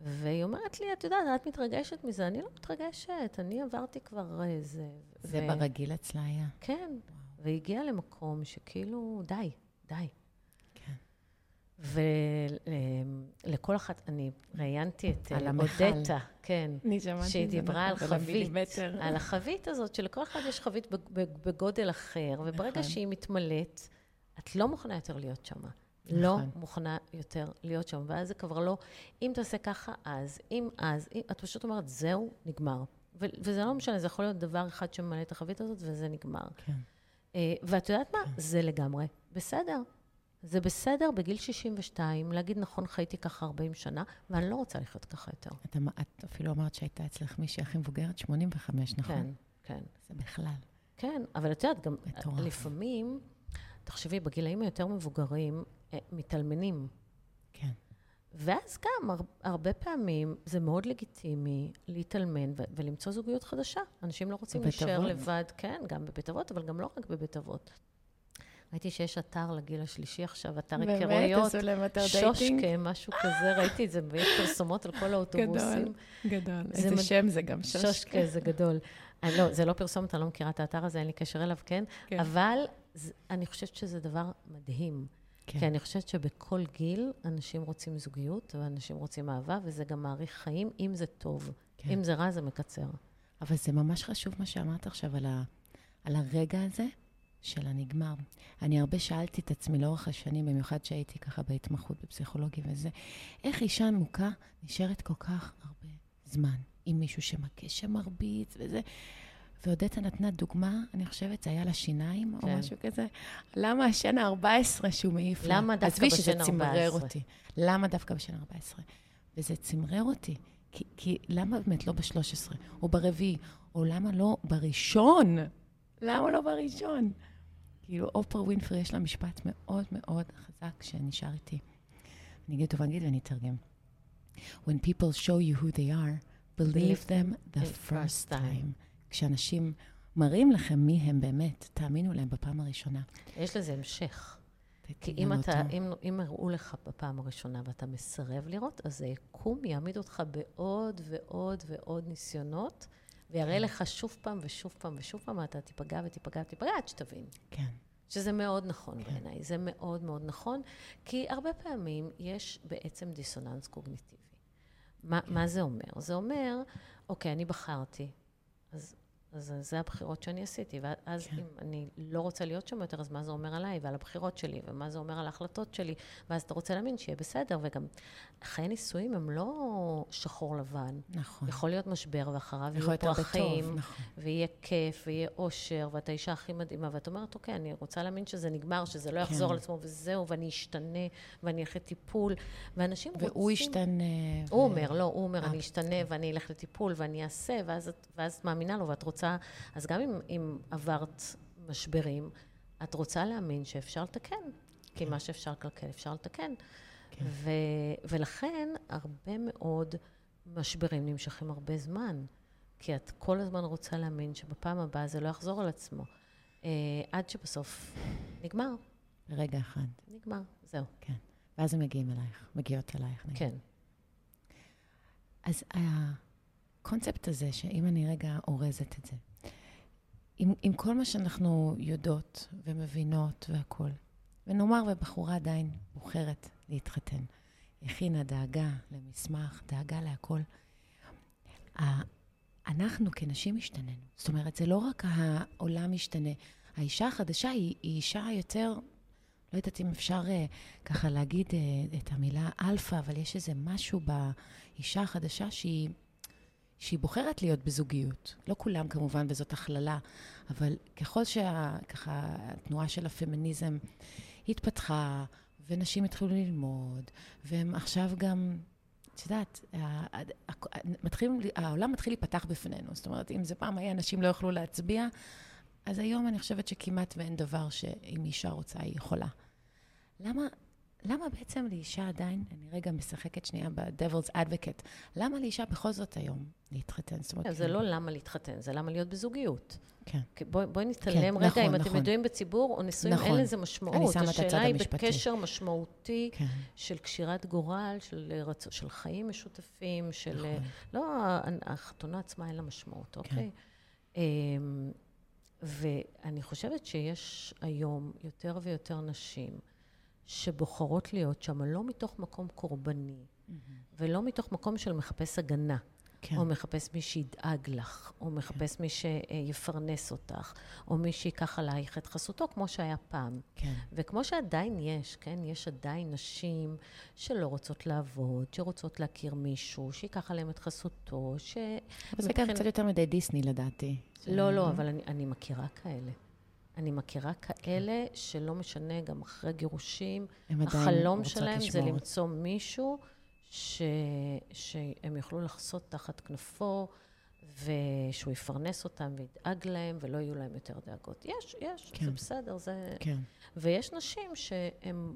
והיא אומרת לי, את יודעת, את מתרגשת מזה. אני לא מתרגשת, אני עברתי כבר איזה... זה ו... ברגיל אצלה היה. כן, וואו. והגיעה למקום שכאילו, די, די. כן. ולכל אחת, אני ראיינתי את אה, אודטה, כן. אני שמעתי שהיא דיברה על חבית, על החבית הזאת, שלכל אחד יש חבית בגודל אחר, וברגע נכון. שהיא מתמלאת, את לא מוכנה יותר להיות שמה. לא נכון. מוכנה יותר להיות שם. ואז זה כבר לא, אם תעשה ככה, אז, אם אז, אם, את פשוט אומרת, זהו, נגמר. ו- וזה לא משנה, זה יכול להיות דבר אחד שממלא את החבית הזאת, וזה נגמר. כן. Uh, ואת יודעת מה? כן. זה לגמרי בסדר. זה בסדר בגיל 62 להגיד, נכון, חייתי ככה 40 שנה, ואני לא רוצה לחיות ככה יותר. את, את אפילו אמרת שהייתה אצלך מישהי הכי מבוגרת, 85, נכון? כן, כן. זה בכלל. כן, אבל את יודעת, גם מטורף. לפעמים, תחשבי, בגילאים היותר מבוגרים, אה, מתאלמנים. כן. ואז גם, הר, הרבה פעמים, זה מאוד לגיטימי להתאלמן ו- ולמצוא זוגיות חדשה. אנשים לא רוצים להישאר? לבד, כן, גם בבית אבות, אבל גם לא רק בבית אבות. ראיתי שיש אתר לגיל השלישי עכשיו, אתר היכרויות. באמת, עשו להם אתר dating? שושקה, משהו כזה, ראיתי את זה, ויש פרסומות על כל האוטובוסים. גדול. זה איזה מד- שם זה גם, שושקה. שושקה, זה גדול. לא, זה לא פרסומת, אני לא מכירה את האתר הזה, אין לי קשר אליו, כן? כן. אבל זה, אני חושבת שזה דבר מדהים. כן. כי אני חושבת שבכל גיל אנשים רוצים זוגיות, ואנשים רוצים אהבה, וזה גם מאריך חיים, אם זה טוב. כן. אם זה רע, זה מקצר. אבל זה ממש חשוב מה שאמרת עכשיו על, ה, על הרגע הזה של הנגמר. אני הרבה שאלתי את עצמי לאורך השנים, במיוחד שהייתי ככה בהתמחות בפסיכולוגיה וזה, איך אישה מוכה נשארת כל כך הרבה זמן עם מישהו שמכה, שמרביץ וזה. ועודדה נתנה דוגמה, אני חושבת, זה היה לה שיניים או כן. משהו כזה. למה השן ה-14 שהוא מעיף לה? למה דווקא עזבי שזה בשן צמרר 14? אותי. למה דווקא בשן 14? וזה צמרר אותי. כי, כי למה באמת לא ב-13, או ברביעי, או למה לא בראשון? למה לא בראשון? כאילו, אופרה ווינפרי יש לה משפט מאוד מאוד חזק שנשאר איתי. אני אגיד אותו באנגלית ואני אתרגם. When people show you who they are, believe them the first time. כשאנשים מראים לכם מי הם באמת, תאמינו להם בפעם הראשונה. יש לזה המשך. כי אם, אתה, אותו. אם, אם הראו לך בפעם הראשונה ואתה מסרב לראות, אז היקום יעמיד אותך בעוד ועוד ועוד ניסיונות, ויראה כן. לך שוב פעם ושוב פעם ושוב פעם, ואתה תיפגע ותיפגע ותיפגע עד שתבין. כן, שזה מאוד נכון כן. בעיניי, זה מאוד מאוד נכון, כי הרבה פעמים יש בעצם דיסוננס קוגניטיבי. מה, כן. מה זה אומר? זה אומר, אוקיי, אני בחרתי, אז, אז זה הבחירות שאני עשיתי, ואז כן. אם אני לא רוצה להיות שם יותר, אז מה זה אומר עליי ועל הבחירות שלי, ומה זה אומר על ההחלטות שלי, ואז אתה רוצה להאמין שיהיה בסדר, וגם חיי נישואים הם לא שחור לבן. נכון. יכול להיות משבר, ואחריו יהיו פרחים, טוב, נכון. ויהיה כיף, ויהיה אושר, ואת האישה הכי מדהימה, ואת אומרת, אוקיי, אני רוצה להאמין שזה נגמר, שזה לא יחזור כן. על עצמו, וזהו, ואני אשתנה, ואני אלך לטיפול, ואנשים רוצים... והוא ישתנה. הוא ו- אומר, לא, הוא אומר, אה, אני אשתנה ואני אלך לטיפול ואני אעשה, ואז ואז מאמינה לו ואת רוצה... אז גם אם, אם עברת משברים, את רוצה להאמין שאפשר לתקן. כי כן. מה שאפשר לקלקל, אפשר לתקן. כן. ו, ולכן הרבה מאוד משברים נמשכים הרבה זמן. כי את כל הזמן רוצה להאמין שבפעם הבאה זה לא יחזור על עצמו. אה, עד שבסוף נגמר, רגע אחד, נגמר, זהו. כן. ואז הם מגיעים אלייך, מגיעות אלייך. נגיד. כן. אז הקונספט הזה, שאם אני רגע אורזת את זה, עם, עם כל מה שאנחנו יודעות ומבינות והכול, ונאמר בחורה עדיין בוחרת להתחתן, הכינה דאגה למסמך, דאגה להכול, ה- אנחנו כנשים השתננו. זאת אומרת, זה לא רק העולם משתנה. האישה החדשה היא, היא אישה יותר, לא יודעת אם אפשר אה, ככה להגיד אה, את המילה אלפא, אבל יש איזה משהו באישה החדשה שהיא, שהיא בוחרת להיות בזוגיות. לא כולם כמובן, וזאת הכללה, אבל ככל שככה התנועה של הפמיניזם התפתחה, ונשים התחילו ללמוד, והם עכשיו גם, את יודעת, מתחילים, העולם מתחיל להיפתח בפנינו. זאת אומרת, אם זה פעם היה נשים לא יוכלו להצביע, אז היום אני חושבת שכמעט ואין דבר שאם אישה רוצה, היא יכולה. למה, למה בעצם לאישה עדיין, אני רגע משחקת שנייה ב-Devil's Advocate, למה לאישה בכל זאת היום להתחתן? זאת אומרת, כן, זה לא למה להתחתן, זה למה להיות בזוגיות. כן. בואי נתעלם כן, רגע, נכון, אם אתם נכון. ידועים בציבור או נשואים, נכון. אין לזה משמעות. אני שמה את הצד השאלה היא המשפטי. בקשר משמעותי כן, של קשירת גורל, של, רצ... של חיים משותפים, של... נכון. לא, החתונה עצמה אין לה משמעות, אוקיי? אמ, ואני חושבת שיש היום יותר ויותר נשים שבוחרות להיות שם, לא מתוך מקום קורבני, ולא מתוך מקום של מחפש הגנה. כן, או מחפש מי שידאג לך, או מחפש מי שיפרנס אותך, או מי שייקח עלייך את חסותו, כמו שהיה פעם. כן. וכמו שעדיין יש, כן? יש עדיין נשים שלא רוצות לעבוד, שרוצות להכיר מישהו, שייקח עליהם את חסותו, ש... אבל זה גם קצת יותר מדי דיסני לדעתי. לא, לא, אבל אני, אני מכירה כאלה. אני מכירה כאלה שלא משנה, גם אחרי גירושים, החלום שלהם זה לשמור. למצוא מישהו ש... שהם יוכלו לחסות תחת כנפו, ושהוא יפרנס אותם וידאג להם, ולא יהיו להם יותר דאגות. יש, יש, כן. זה בסדר, זה... כן. ויש נשים שהן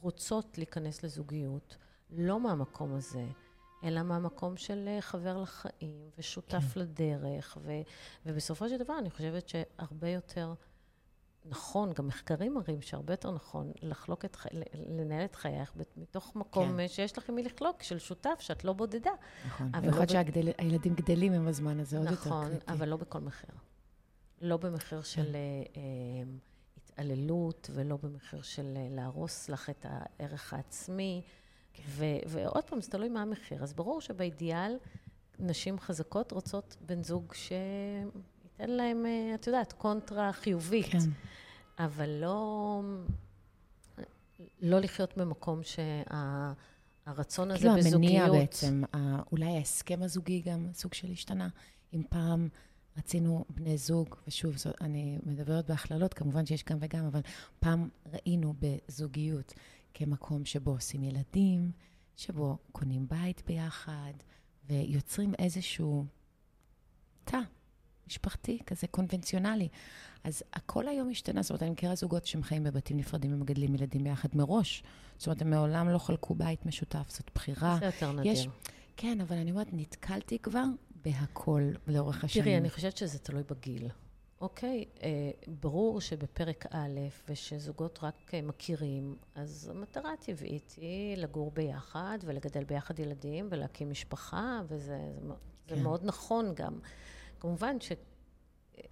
רוצות להיכנס לזוגיות, לא מהמקום הזה, אלא מהמקום של אה, חבר לחיים ושותף כן. לדרך, ו, ובסופו של דבר אני חושבת שהרבה יותר נכון, גם מחקרים מראים שהרבה יותר נכון לחלוק את. לנהל את חייך מתוך מקום כן. שיש לך עם מי לחלוק, של שותף, שאת לא בודדה. נכון, במיוחד לא שהילדים ב... גדלים עם הזמן הזה, עוד נכון, יותר קריטי. נכון, אבל לא בכל מחיר. לא במחיר כן. של... אה, אה, התעללות, ולא במחיר של אה, להרוס לך את הערך העצמי. כן. ו- ועוד פעם, זה תלוי מה המחיר. אז ברור שבאידיאל, נשים חזקות רוצות בן זוג שייתן להם, אה, את יודעת, קונטרה חיובית. כן. אבל לא, לא לחיות במקום שהרצון שה- הזה כאילו בזוגיות... כאילו המניע בעצם, אולי ההסכם הזוגי גם סוג של השתנה. אם פעם... רצינו בני זוג, ושוב, זאת, אני מדברת בהכללות, כמובן שיש גם וגם, אבל פעם ראינו בזוגיות כמקום שבו עושים ילדים, שבו קונים בית ביחד, ויוצרים איזשהו תא משפחתי, כזה קונבנציונלי. אז הכל היום השתנה, זאת אומרת, אני מכירה זוגות שהם חיים בבתים נפרדים ומגדלים ילדים ביחד מראש. זאת אומרת, הם מעולם לא חלקו בית משותף, זאת בחירה. זה יותר נדיר. יש, כן, אבל אני אומרת, נתקלתי כבר בהכל לאורך השנים. תראי, אני חושבת שזה תלוי בגיל. אוקיי, אה, ברור שבפרק א', ושזוגות רק אה, מכירים, אז המטרה הטבעית היא לגור ביחד ולגדל ביחד ילדים ולהקים משפחה, וזה זה, כן. זה מאוד נכון גם. כמובן ש...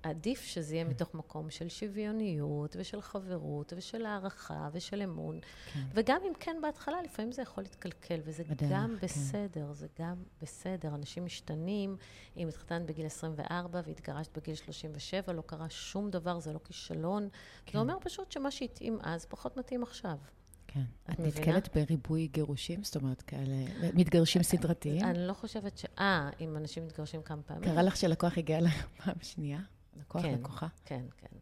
עדיף שזה יהיה מתוך מקום של שוויוניות ושל חברות ושל הערכה ושל אמון. כן. וגם אם כן בהתחלה, לפעמים זה יכול להתקלקל, וזה בדרך, גם כן. בסדר, זה גם בסדר. אנשים משתנים. אם התחתנת בגיל 24 והתגרשת בגיל 37, לא קרה שום דבר, זה לא כישלון. כן. זה אומר פשוט שמה שהתאים אז פחות מתאים עכשיו. כן. את, נתקלת בריבוי גירושים? זאת אומרת, כאלה, מתגרשים סדרתיים? אני לא חושבת ש... אה, אם אנשים מתגרשים כמה פעמים. קרה לך שלקוח הגיע לך פעם שנייה? לקוח, כן, לקוחה? כן, כן.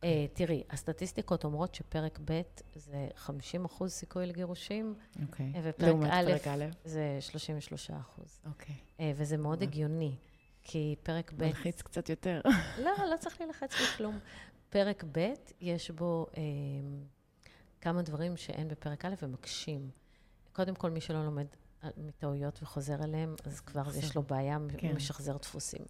Uh, תראי, הסטטיסטיקות אומרות שפרק ב' זה 50 אחוז סיכוי לגירושים, okay. אוקיי. ופרק א', א' זה 33 אחוז. אוקיי. Uh, וזה מאוד הגיוני, כי פרק ב'... מלחיץ קצת יותר. לא, לא צריך להילחץ בכלום. פרק ב', יש בו uh, כמה דברים שאין בפרק א' ומקשים. קודם כל, מי שלא לומד מטעויות וחוזר אליהם, אז כבר יש לו בעיה, כן. משחזר דפוסים.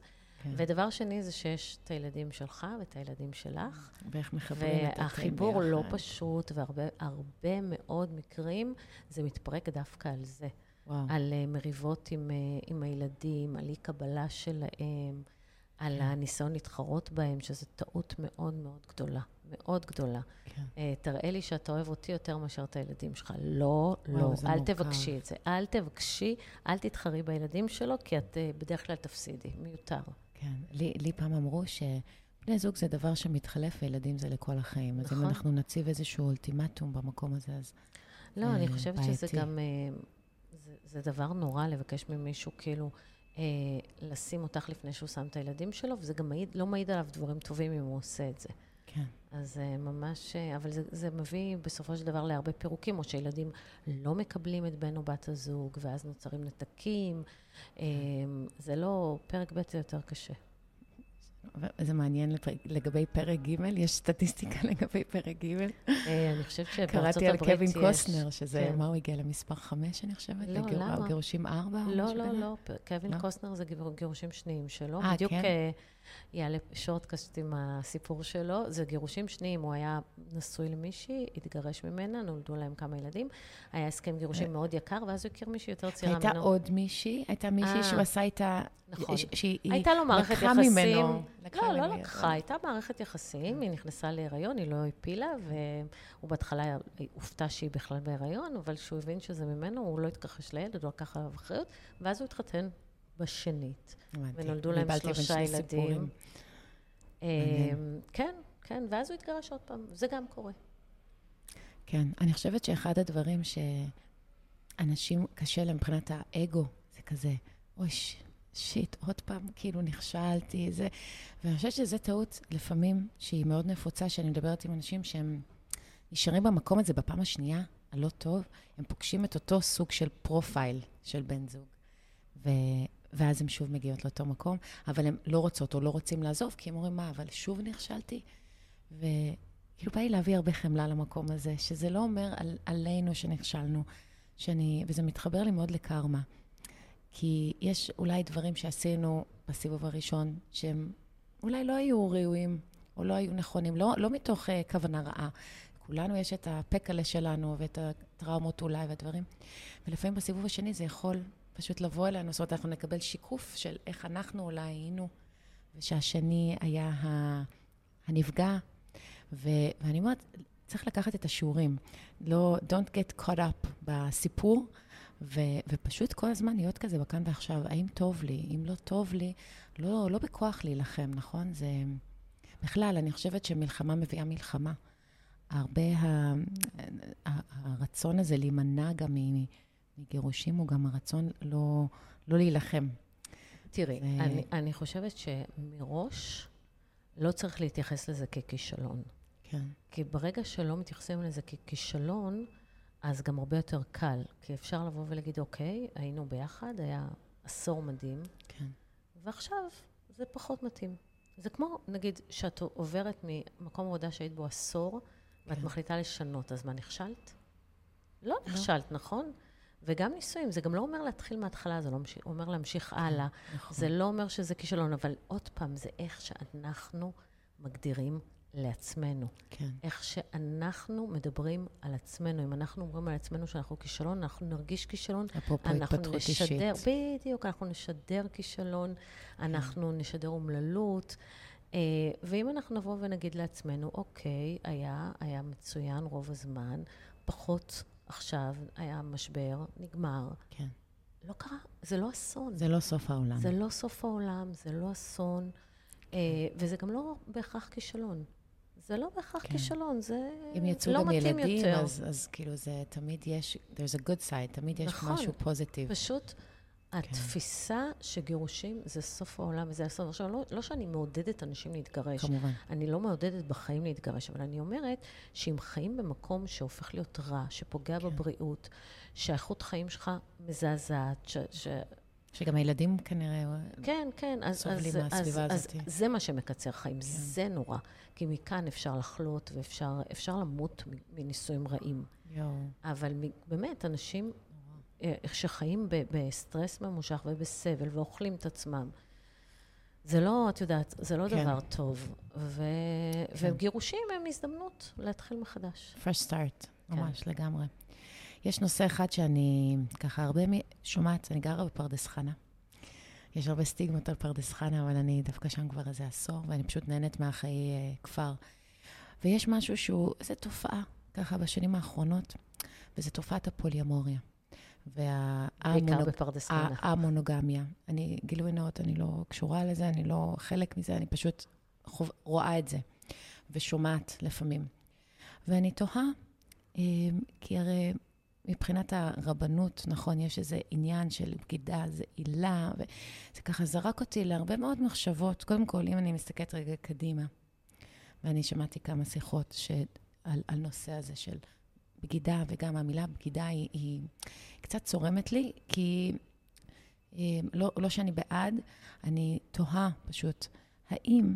כן. ודבר שני זה שיש את הילדים שלך ואת הילדים שלך. ואיך מחברים את התאים ביחד. והחיבור לא פשוט, והרבה מאוד מקרים זה מתפרק דווקא על זה. וואו. על uh, מריבות עם, uh, עם הילדים, על אי-קבלה שלהם, על כן. הניסיון להתחרות בהם, שזו טעות מאוד מאוד גדולה. מאוד גדולה. כן. Uh, תראה לי שאתה אוהב אותי יותר מאשר את הילדים שלך. לא, לא, אל מורכב. תבקשי את זה. אל תבקשי, אל תתחרי בילדים שלו, כי את uh, בדרך כלל תפסידי. מיותר. כן. לי, לי פעם אמרו שבני זוג זה דבר שמתחלף וילדים זה לכל החיים. נכון. אז אם נכון. אנחנו נציב איזשהו אולטימטום במקום הזה, אז... לא, אה, אני חושבת בעייתי. שזה גם... אה, זה, זה דבר נורא לבקש ממישהו, כאילו, אה, לשים אותך לפני שהוא שם את הילדים שלו, וזה גם מעיד, לא מעיד עליו דברים טובים אם הוא עושה את זה. כן. אז ממש, אה, אבל זה, זה מביא בסופו של דבר להרבה פירוקים, או שילדים לא מקבלים את בן או בת הזוג, ואז נוצרים נתקים. כן. זה לא, פרק ב' זה יותר קשה. זה מעניין לגבי פרק ג', יש סטטיסטיקה לגבי פרק ג'. אה, אני חושבת שבארצות הברית יש... קראתי על קווין קוסטנר, שזה, כן. מה הוא הגיע למספר חמש, אני חושבת? לא, למה? גירושים ארבע? לא, לא, לא, קווין לא? קוסטנר זה גירושים שניים שלו. אה, בדיוק כן? אה, יעלה שורטקאסט עם הסיפור שלו. זה גירושים שניים, הוא היה נשוי למישהי, התגרש ממנה, נולדו להם כמה ילדים. היה הסכם גירושים אה. מאוד יקר, ואז הוא הכיר מישהי יותר צעירה ממנו. הייתה עוד מישהי? הייתה מישהי שהוא עשה איתה... נכון. שהיא הייתה לו מערכת יחסים. ממנו. לא, לא לקחה, הייתה מערכת יחסים, היא נכנסה להיריון, היא לא הפילה, והוא בהתחלה הופתע שהיא בכלל בהיריון, אבל כשהוא הבין שזה ממנו, הוא לא התכחש לילד, הוא לקח עליו אחריות, ואז הוא התחתן בשנית. ונולדו להם שלושה ילדים. אמ, כן, כן, ואז הוא התגרש עוד פעם, זה גם קורה. כן, אני חושבת שאחד הדברים שאנשים קשה להם מבחינת האגו, זה כזה, אוי, שיט, עוד פעם, כאילו נכשלתי, זה... ואני חושבת שזו טעות לפעמים שהיא מאוד נפוצה, שאני מדברת עם אנשים שהם נשארים במקום הזה בפעם השנייה, הלא טוב, הם פוגשים את אותו סוג של פרופייל של בן זוג. ו... ואז הן שוב מגיעות לאותו מקום, אבל הן לא רוצות או לא רוצים לעזוב, כי הן אומרים, מה, אבל שוב נכשלתי? וכאילו בא לי להביא הרבה חמלה למקום הזה, שזה לא אומר על, עלינו שנכשלנו, שאני, וזה מתחבר לי מאוד לקרמה. כי יש אולי דברים שעשינו בסיבוב הראשון, שהם אולי לא היו ראויים או לא היו נכונים, לא, לא מתוך uh, כוונה רעה. כולנו יש את הפקלה שלנו ואת הטראומות אולי והדברים. ולפעמים בסיבוב השני זה יכול פשוט לבוא אלינו, זאת אומרת, אנחנו נקבל שיקוף של איך אנחנו אולי היינו, ושהשני היה הנפגע. ו, ואני אומרת, צריך לקחת את השיעורים. לא, don't get caught up בסיפור, ו, ופשוט כל הזמן להיות כזה בכאן ועכשיו. האם טוב לי? אם לא טוב לי, לא, לא בכוח להילחם, נכון? זה... בכלל, אני חושבת שמלחמה מביאה מלחמה. הרבה ה... הרצון הזה להימנע גם מגירושים הוא גם הרצון לא, לא להילחם. תראי, זה... אני, אני חושבת שמראש לא צריך להתייחס לזה ככישלון. כן. כי ברגע שלא מתייחסים לזה ככישלון, אז גם הרבה יותר קל. כי אפשר לבוא ולהגיד, אוקיי, היינו ביחד, היה עשור מדהים, כן. ועכשיו זה פחות מתאים. זה כמו, נגיד, שאת עוברת ממקום עבודה שהיית בו עשור, ואת כן. מחליטה לשנות, אז מה, נכשלת? לא, לא. נכשלת, נכון? וגם נישואים, זה גם לא אומר להתחיל מההתחלה, זה לא. אומר להמשיך כן, הלאה. נכון. זה לא אומר שזה כישלון, אבל עוד פעם, זה איך שאנחנו מגדירים לעצמנו. כן. איך שאנחנו מדברים על עצמנו. אם אנחנו אומרים על עצמנו שאנחנו כישלון, אנחנו נרגיש כישלון. אפרופו התפתחות נשדר, אישית. בדיוק, אנחנו נשדר כישלון, כן. אנחנו נשדר אומללות. Uh, ואם אנחנו נבוא ונגיד לעצמנו, אוקיי, היה, היה מצוין רוב הזמן, פחות עכשיו, היה משבר, נגמר. כן. לא קרה, זה לא אסון. זה לא סוף העולם. זה לא סוף העולם, זה לא אסון, uh, וזה גם לא בהכרח כישלון. זה לא בהכרח כן. כישלון, זה לא מתאים יותר. אם יצאו גם ילדים, אז, אז כאילו זה תמיד יש, there's a good side, תמיד יש נכון, משהו פוזיטיב. פשוט כן. התפיסה שגירושים זה סוף העולם וזה הסוף. עכשיו, לא, לא שאני מעודדת אנשים להתגרש. כמובן. אני לא מעודדת בחיים להתגרש, אבל אני אומרת שאם חיים במקום שהופך להיות רע, שפוגע כן. בבריאות, שהאיכות חיים שלך מזעזעת, ש... ש שגם הילדים כנראה כן, כן, אז, סובלים אז, מהסביבה אז, הזאת. אז זה מה שמקצר חיים, כן. זה נורא. כי מכאן אפשר לחלות ואפשר למות מנישואים רעים. יואו. אבל באמת, אנשים אה, שחיים בסטרס ממושך ובסבל ואוכלים את עצמם, זה לא, את יודעת, זה לא כן. דבר טוב. ו... כן. וגירושים הם הזדמנות להתחיל מחדש. Fresh start, כן. ממש, לגמרי. יש נושא אחד שאני ככה הרבה שומעת, אני גרה בפרדס חנה. יש הרבה סטיגמות על פרדס חנה, אבל אני דווקא שם כבר איזה עשור, ואני פשוט נהנית מהחיי אה, כפר. ויש משהו שהוא, איזו תופעה, ככה בשנים האחרונות, וזו תופעת הפוליומוריה. והמונוגמיה. אני, גילוי נאות, אני לא קשורה לזה, אני לא חלק מזה, אני פשוט חוב, רואה את זה, ושומעת לפעמים. ואני תוהה, אה, כי הרי מבחינת הרבנות, נכון, יש איזה עניין של בגידה, זה עילה, וזה ככה זרק אותי להרבה מאוד מחשבות. קודם כל, אם אני מסתכלת רגע קדימה, ואני שמעתי כמה שיחות שעל, על נושא הזה של בגידה, וגם המילה בגידה היא, היא קצת צורמת לי, כי אה, לא, לא שאני בעד, אני תוהה פשוט, האם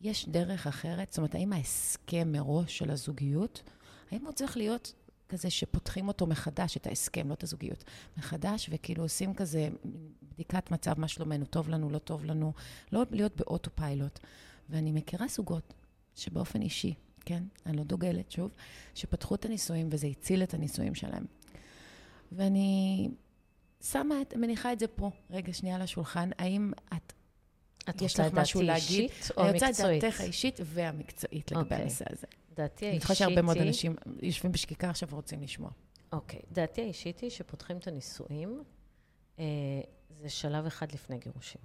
יש דרך אחרת? זאת אומרת, האם ההסכם מראש של הזוגיות, האם הוא צריך להיות כזה שפותחים אותו מחדש, את ההסכם, לא את הזוגיות, מחדש, וכאילו עושים כזה בדיקת מצב, מה שלומנו, טוב לנו, לא טוב לנו, לא להיות באוטו פיילוט. ואני מכירה זוגות שבאופן אישי, כן, אני לא דוגלת, שוב, שפתחו את הנישואים וזה הציל את הנישואים שלהם. ואני שמה את, מניחה את זה פה, רגע, שנייה על השולחן, האם את... את רוצה את דעתי אישית או מקצועית? אני רוצה את דעתך האישית והמקצועית לגבי okay. אוקיי. הנושא הזה. דעתי האישית היא... אני חושבת שהרבה מאוד אנשים יושבים בשקיקה עכשיו ורוצים לשמוע. אוקיי. Okay. דעתי האישית היא שפותחים את הנישואים, אה, זה שלב אחד לפני גירושים.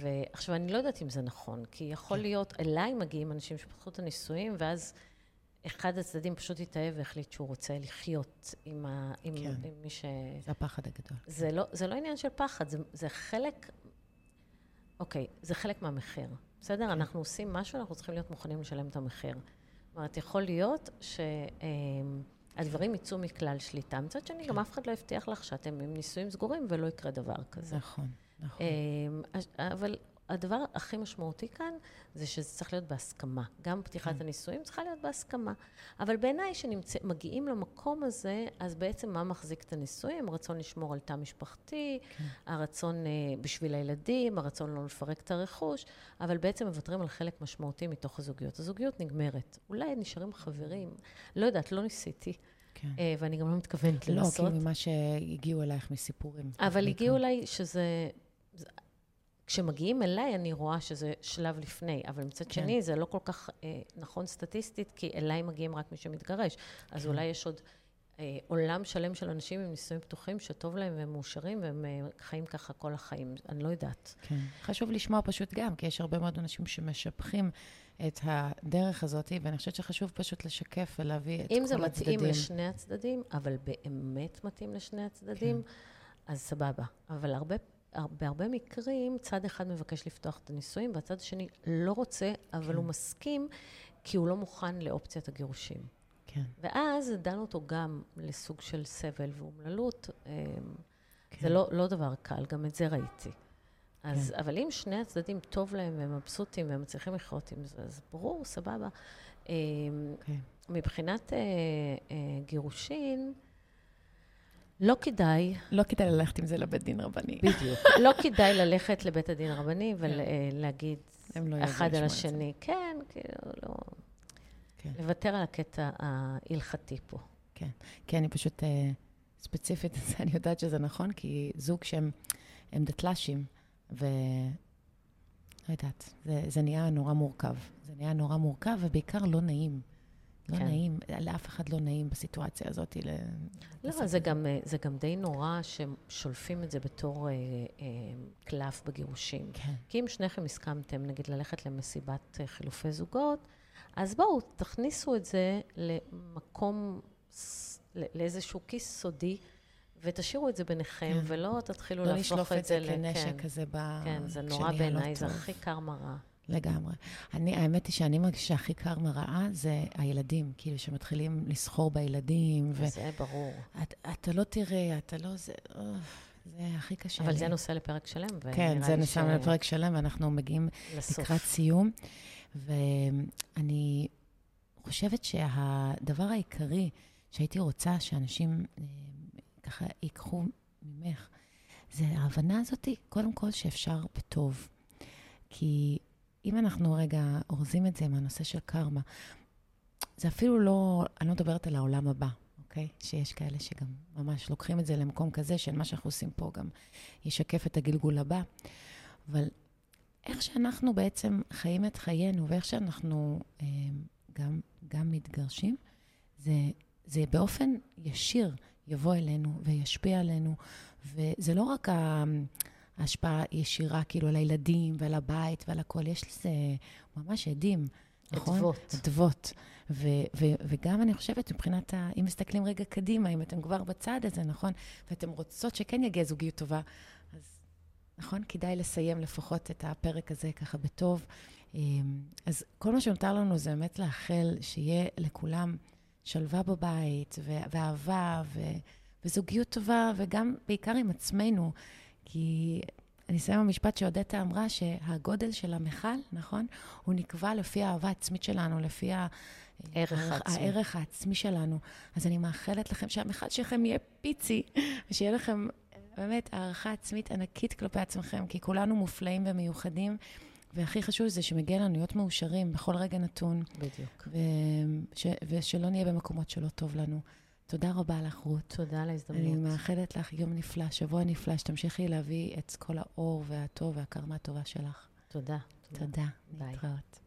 ועכשיו, אני לא יודעת אם זה נכון, כי יכול כן. להיות, אליי מגיעים אנשים שפתחו את הנישואים, ואז אחד הצדדים פשוט התאהב והחליט שהוא רוצה לחיות עם, ה, עם, כן. עם מי ש... זה הפחד הגדול. זה, כן. לא, זה לא עניין של פחד, זה, זה חלק... אוקיי, זה חלק מהמחיר. בסדר? כן. אנחנו עושים משהו, אנחנו צריכים להיות מוכנים לשלם את המחיר. זאת אומרת, יכול להיות ש... הדברים יצאו מכלל שליטה. מצד שני, גם אף אחד לא הבטיח לך שאתם עם נישואים סגורים ולא יקרה דבר כזה. נכון, נכון. אה, אבל הדבר הכי משמעותי כאן, זה שזה צריך להיות בהסכמה. גם פתיחת כן. הנישואים צריכה להיות בהסכמה. אבל בעיניי, כשמגיעים למקום הזה, אז בעצם מה מחזיק את הנישואים? הרצון לשמור על תא משפחתי, כן. הרצון uh, בשביל הילדים, הרצון לא לפרק את הרכוש, אבל בעצם מוותרים על חלק משמעותי מתוך הזוגיות. הזוגיות נגמרת. אולי נשארים חברים, לא יודעת, לא ניסיתי. כן. Uh, ואני גם לא מתכוונת לא, לנסות. לא, כאילו ממה שהגיעו אלייך מסיפורים. אבל הגיעו אליי שזה... כשמגיעים אליי, אני רואה שזה שלב לפני, אבל מצד כן. שני, זה לא כל כך אה, נכון סטטיסטית, כי אליי מגיעים רק מי שמתגרש. אז כן. אולי יש עוד אה, עולם שלם של אנשים עם נישואים פתוחים, שטוב להם והם מאושרים, והם אה, חיים ככה כל החיים. אני לא יודעת. כן. חשוב לשמוע פשוט גם, כי יש הרבה מאוד אנשים שמשבחים את הדרך הזאת, ואני חושבת שחשוב פשוט לשקף ולהביא את כל הצדדים. אם זה מתאים לשני הצדדים, אבל באמת מתאים לשני הצדדים, כן. אז סבבה. אבל הרבה בהרבה מקרים, צד אחד מבקש לפתוח את הנישואים, והצד השני לא רוצה, אבל כן. הוא מסכים, כי הוא לא מוכן לאופציית הגירושים. כן. ואז דנו אותו גם לסוג של סבל ואומללות. אמ, כן. זה לא, לא דבר קל, גם את זה ראיתי. אז, כן. אבל אם שני הצדדים טוב להם והם מבסוטים והם מצליחים לחיות עם זה, אז ברור, סבבה. כן. מבחינת אה, אה, גירושין, לא כדאי. לא כדאי ללכת עם זה לבית דין רבני. בדיוק. לא כדאי ללכת לבית הדין הרבני ולהגיד כן. לא אחד על השני. כן, כאילו, לא... כן. לוותר על הקטע ההלכתי פה. כן. כי אני פשוט, אה, ספציפית, אני יודעת שזה נכון, כי זוג שהם דתל"שים, ו... לא יודעת, זה, זה נהיה נורא מורכב. זה נהיה נורא מורכב, ובעיקר לא נעים. לא כן. נעים, לאף אחד לא נעים בסיטואציה הזאת. לא, זה גם, אה, זה גם די נורא ששולפים את זה בתור אה, אה, קלף בגירושים. כן. כי אם שניכם הסכמתם, נגיד, ללכת למסיבת אה, חילופי זוגות, אז בואו, תכניסו את זה למקום, לאיזשהו כיס סודי. ותשאירו את זה ביניכם, כן. ולא תתחילו לא להפוך את זה ל... לא לשלוף את זה כנשק כן. כזה ב... כן, זה נורא לא בעיניי, זה הכי קר מראה. לגמרי. אני, האמת היא שאני מרגישה הכי קר מראה זה הילדים, כאילו שמתחילים לסחור בילדים. ו... זה ברור. את, אתה לא תראה, אתה לא... זה, זה הכי קשה. אבל לי. זה נושא לפרק שלם. כן, זה נושא ש... לפרק שלם, ואנחנו מגיעים לסוף. לקראת סיום. ואני חושבת שהדבר העיקרי שהייתי רוצה שאנשים אה, ככה ייקחו ממך, זה ההבנה הזאת, קודם כל, שאפשר בטוב. כי אם אנחנו רגע אורזים את זה מהנושא של קרמה, זה אפילו לא, אני לא מדברת על העולם הבא, אוקיי? שיש כאלה שגם ממש לוקחים את זה למקום כזה, של מה שאנחנו עושים פה גם ישקף את הגלגול הבא. אבל איך שאנחנו בעצם חיים את חיינו, ואיך שאנחנו אה, גם, גם מתגרשים, זה, זה באופן ישיר יבוא אלינו וישפיע עלינו. וזה לא רק ה... השפעה ישירה כאילו על הילדים ועל הבית ועל הכל. יש לזה ממש עדים, נכון? אדוות. אדוות. ו- ו- וגם אני חושבת, מבחינת, ה- אם מסתכלים רגע קדימה, אם אתם כבר בצד הזה, נכון? ואתם רוצות שכן יגיע זוגיות טובה, אז נכון? כדאי לסיים לפחות את הפרק הזה ככה בטוב. אמ, אז כל מה שנותר לנו זה באמת לאחל שיהיה לכולם שלווה בבית, ו- ואהבה, ו- וזוגיות טובה, וגם בעיקר עם עצמנו. כי אני אסיים במשפט שאודטה אמרה שהגודל של המכל, נכון? הוא נקבע לפי האהבה העצמית שלנו, לפי הערך העצמי. הערך העצמי שלנו. אז אני מאחלת לכם שהמכל שלכם יהיה פיצי, ושיהיה לכם באמת הערכה עצמית ענקית כלפי עצמכם, כי כולנו מופלאים ומיוחדים. והכי חשוב זה שמגיע לנו להיות מאושרים בכל רגע נתון. בדיוק. וש, ושלא נהיה במקומות שלא טוב לנו. תודה רבה לך, רות. תודה על ההזדמנות. אני מאחלת לך יום נפלא, שבוע נפלא, שתמשיכי להביא את כל האור והטוב והקרמה הטובה שלך. תודה. תודה. ביי. להתראות.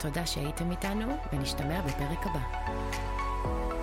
תודה שהייתם איתנו, ונשתמע בפרק הבא.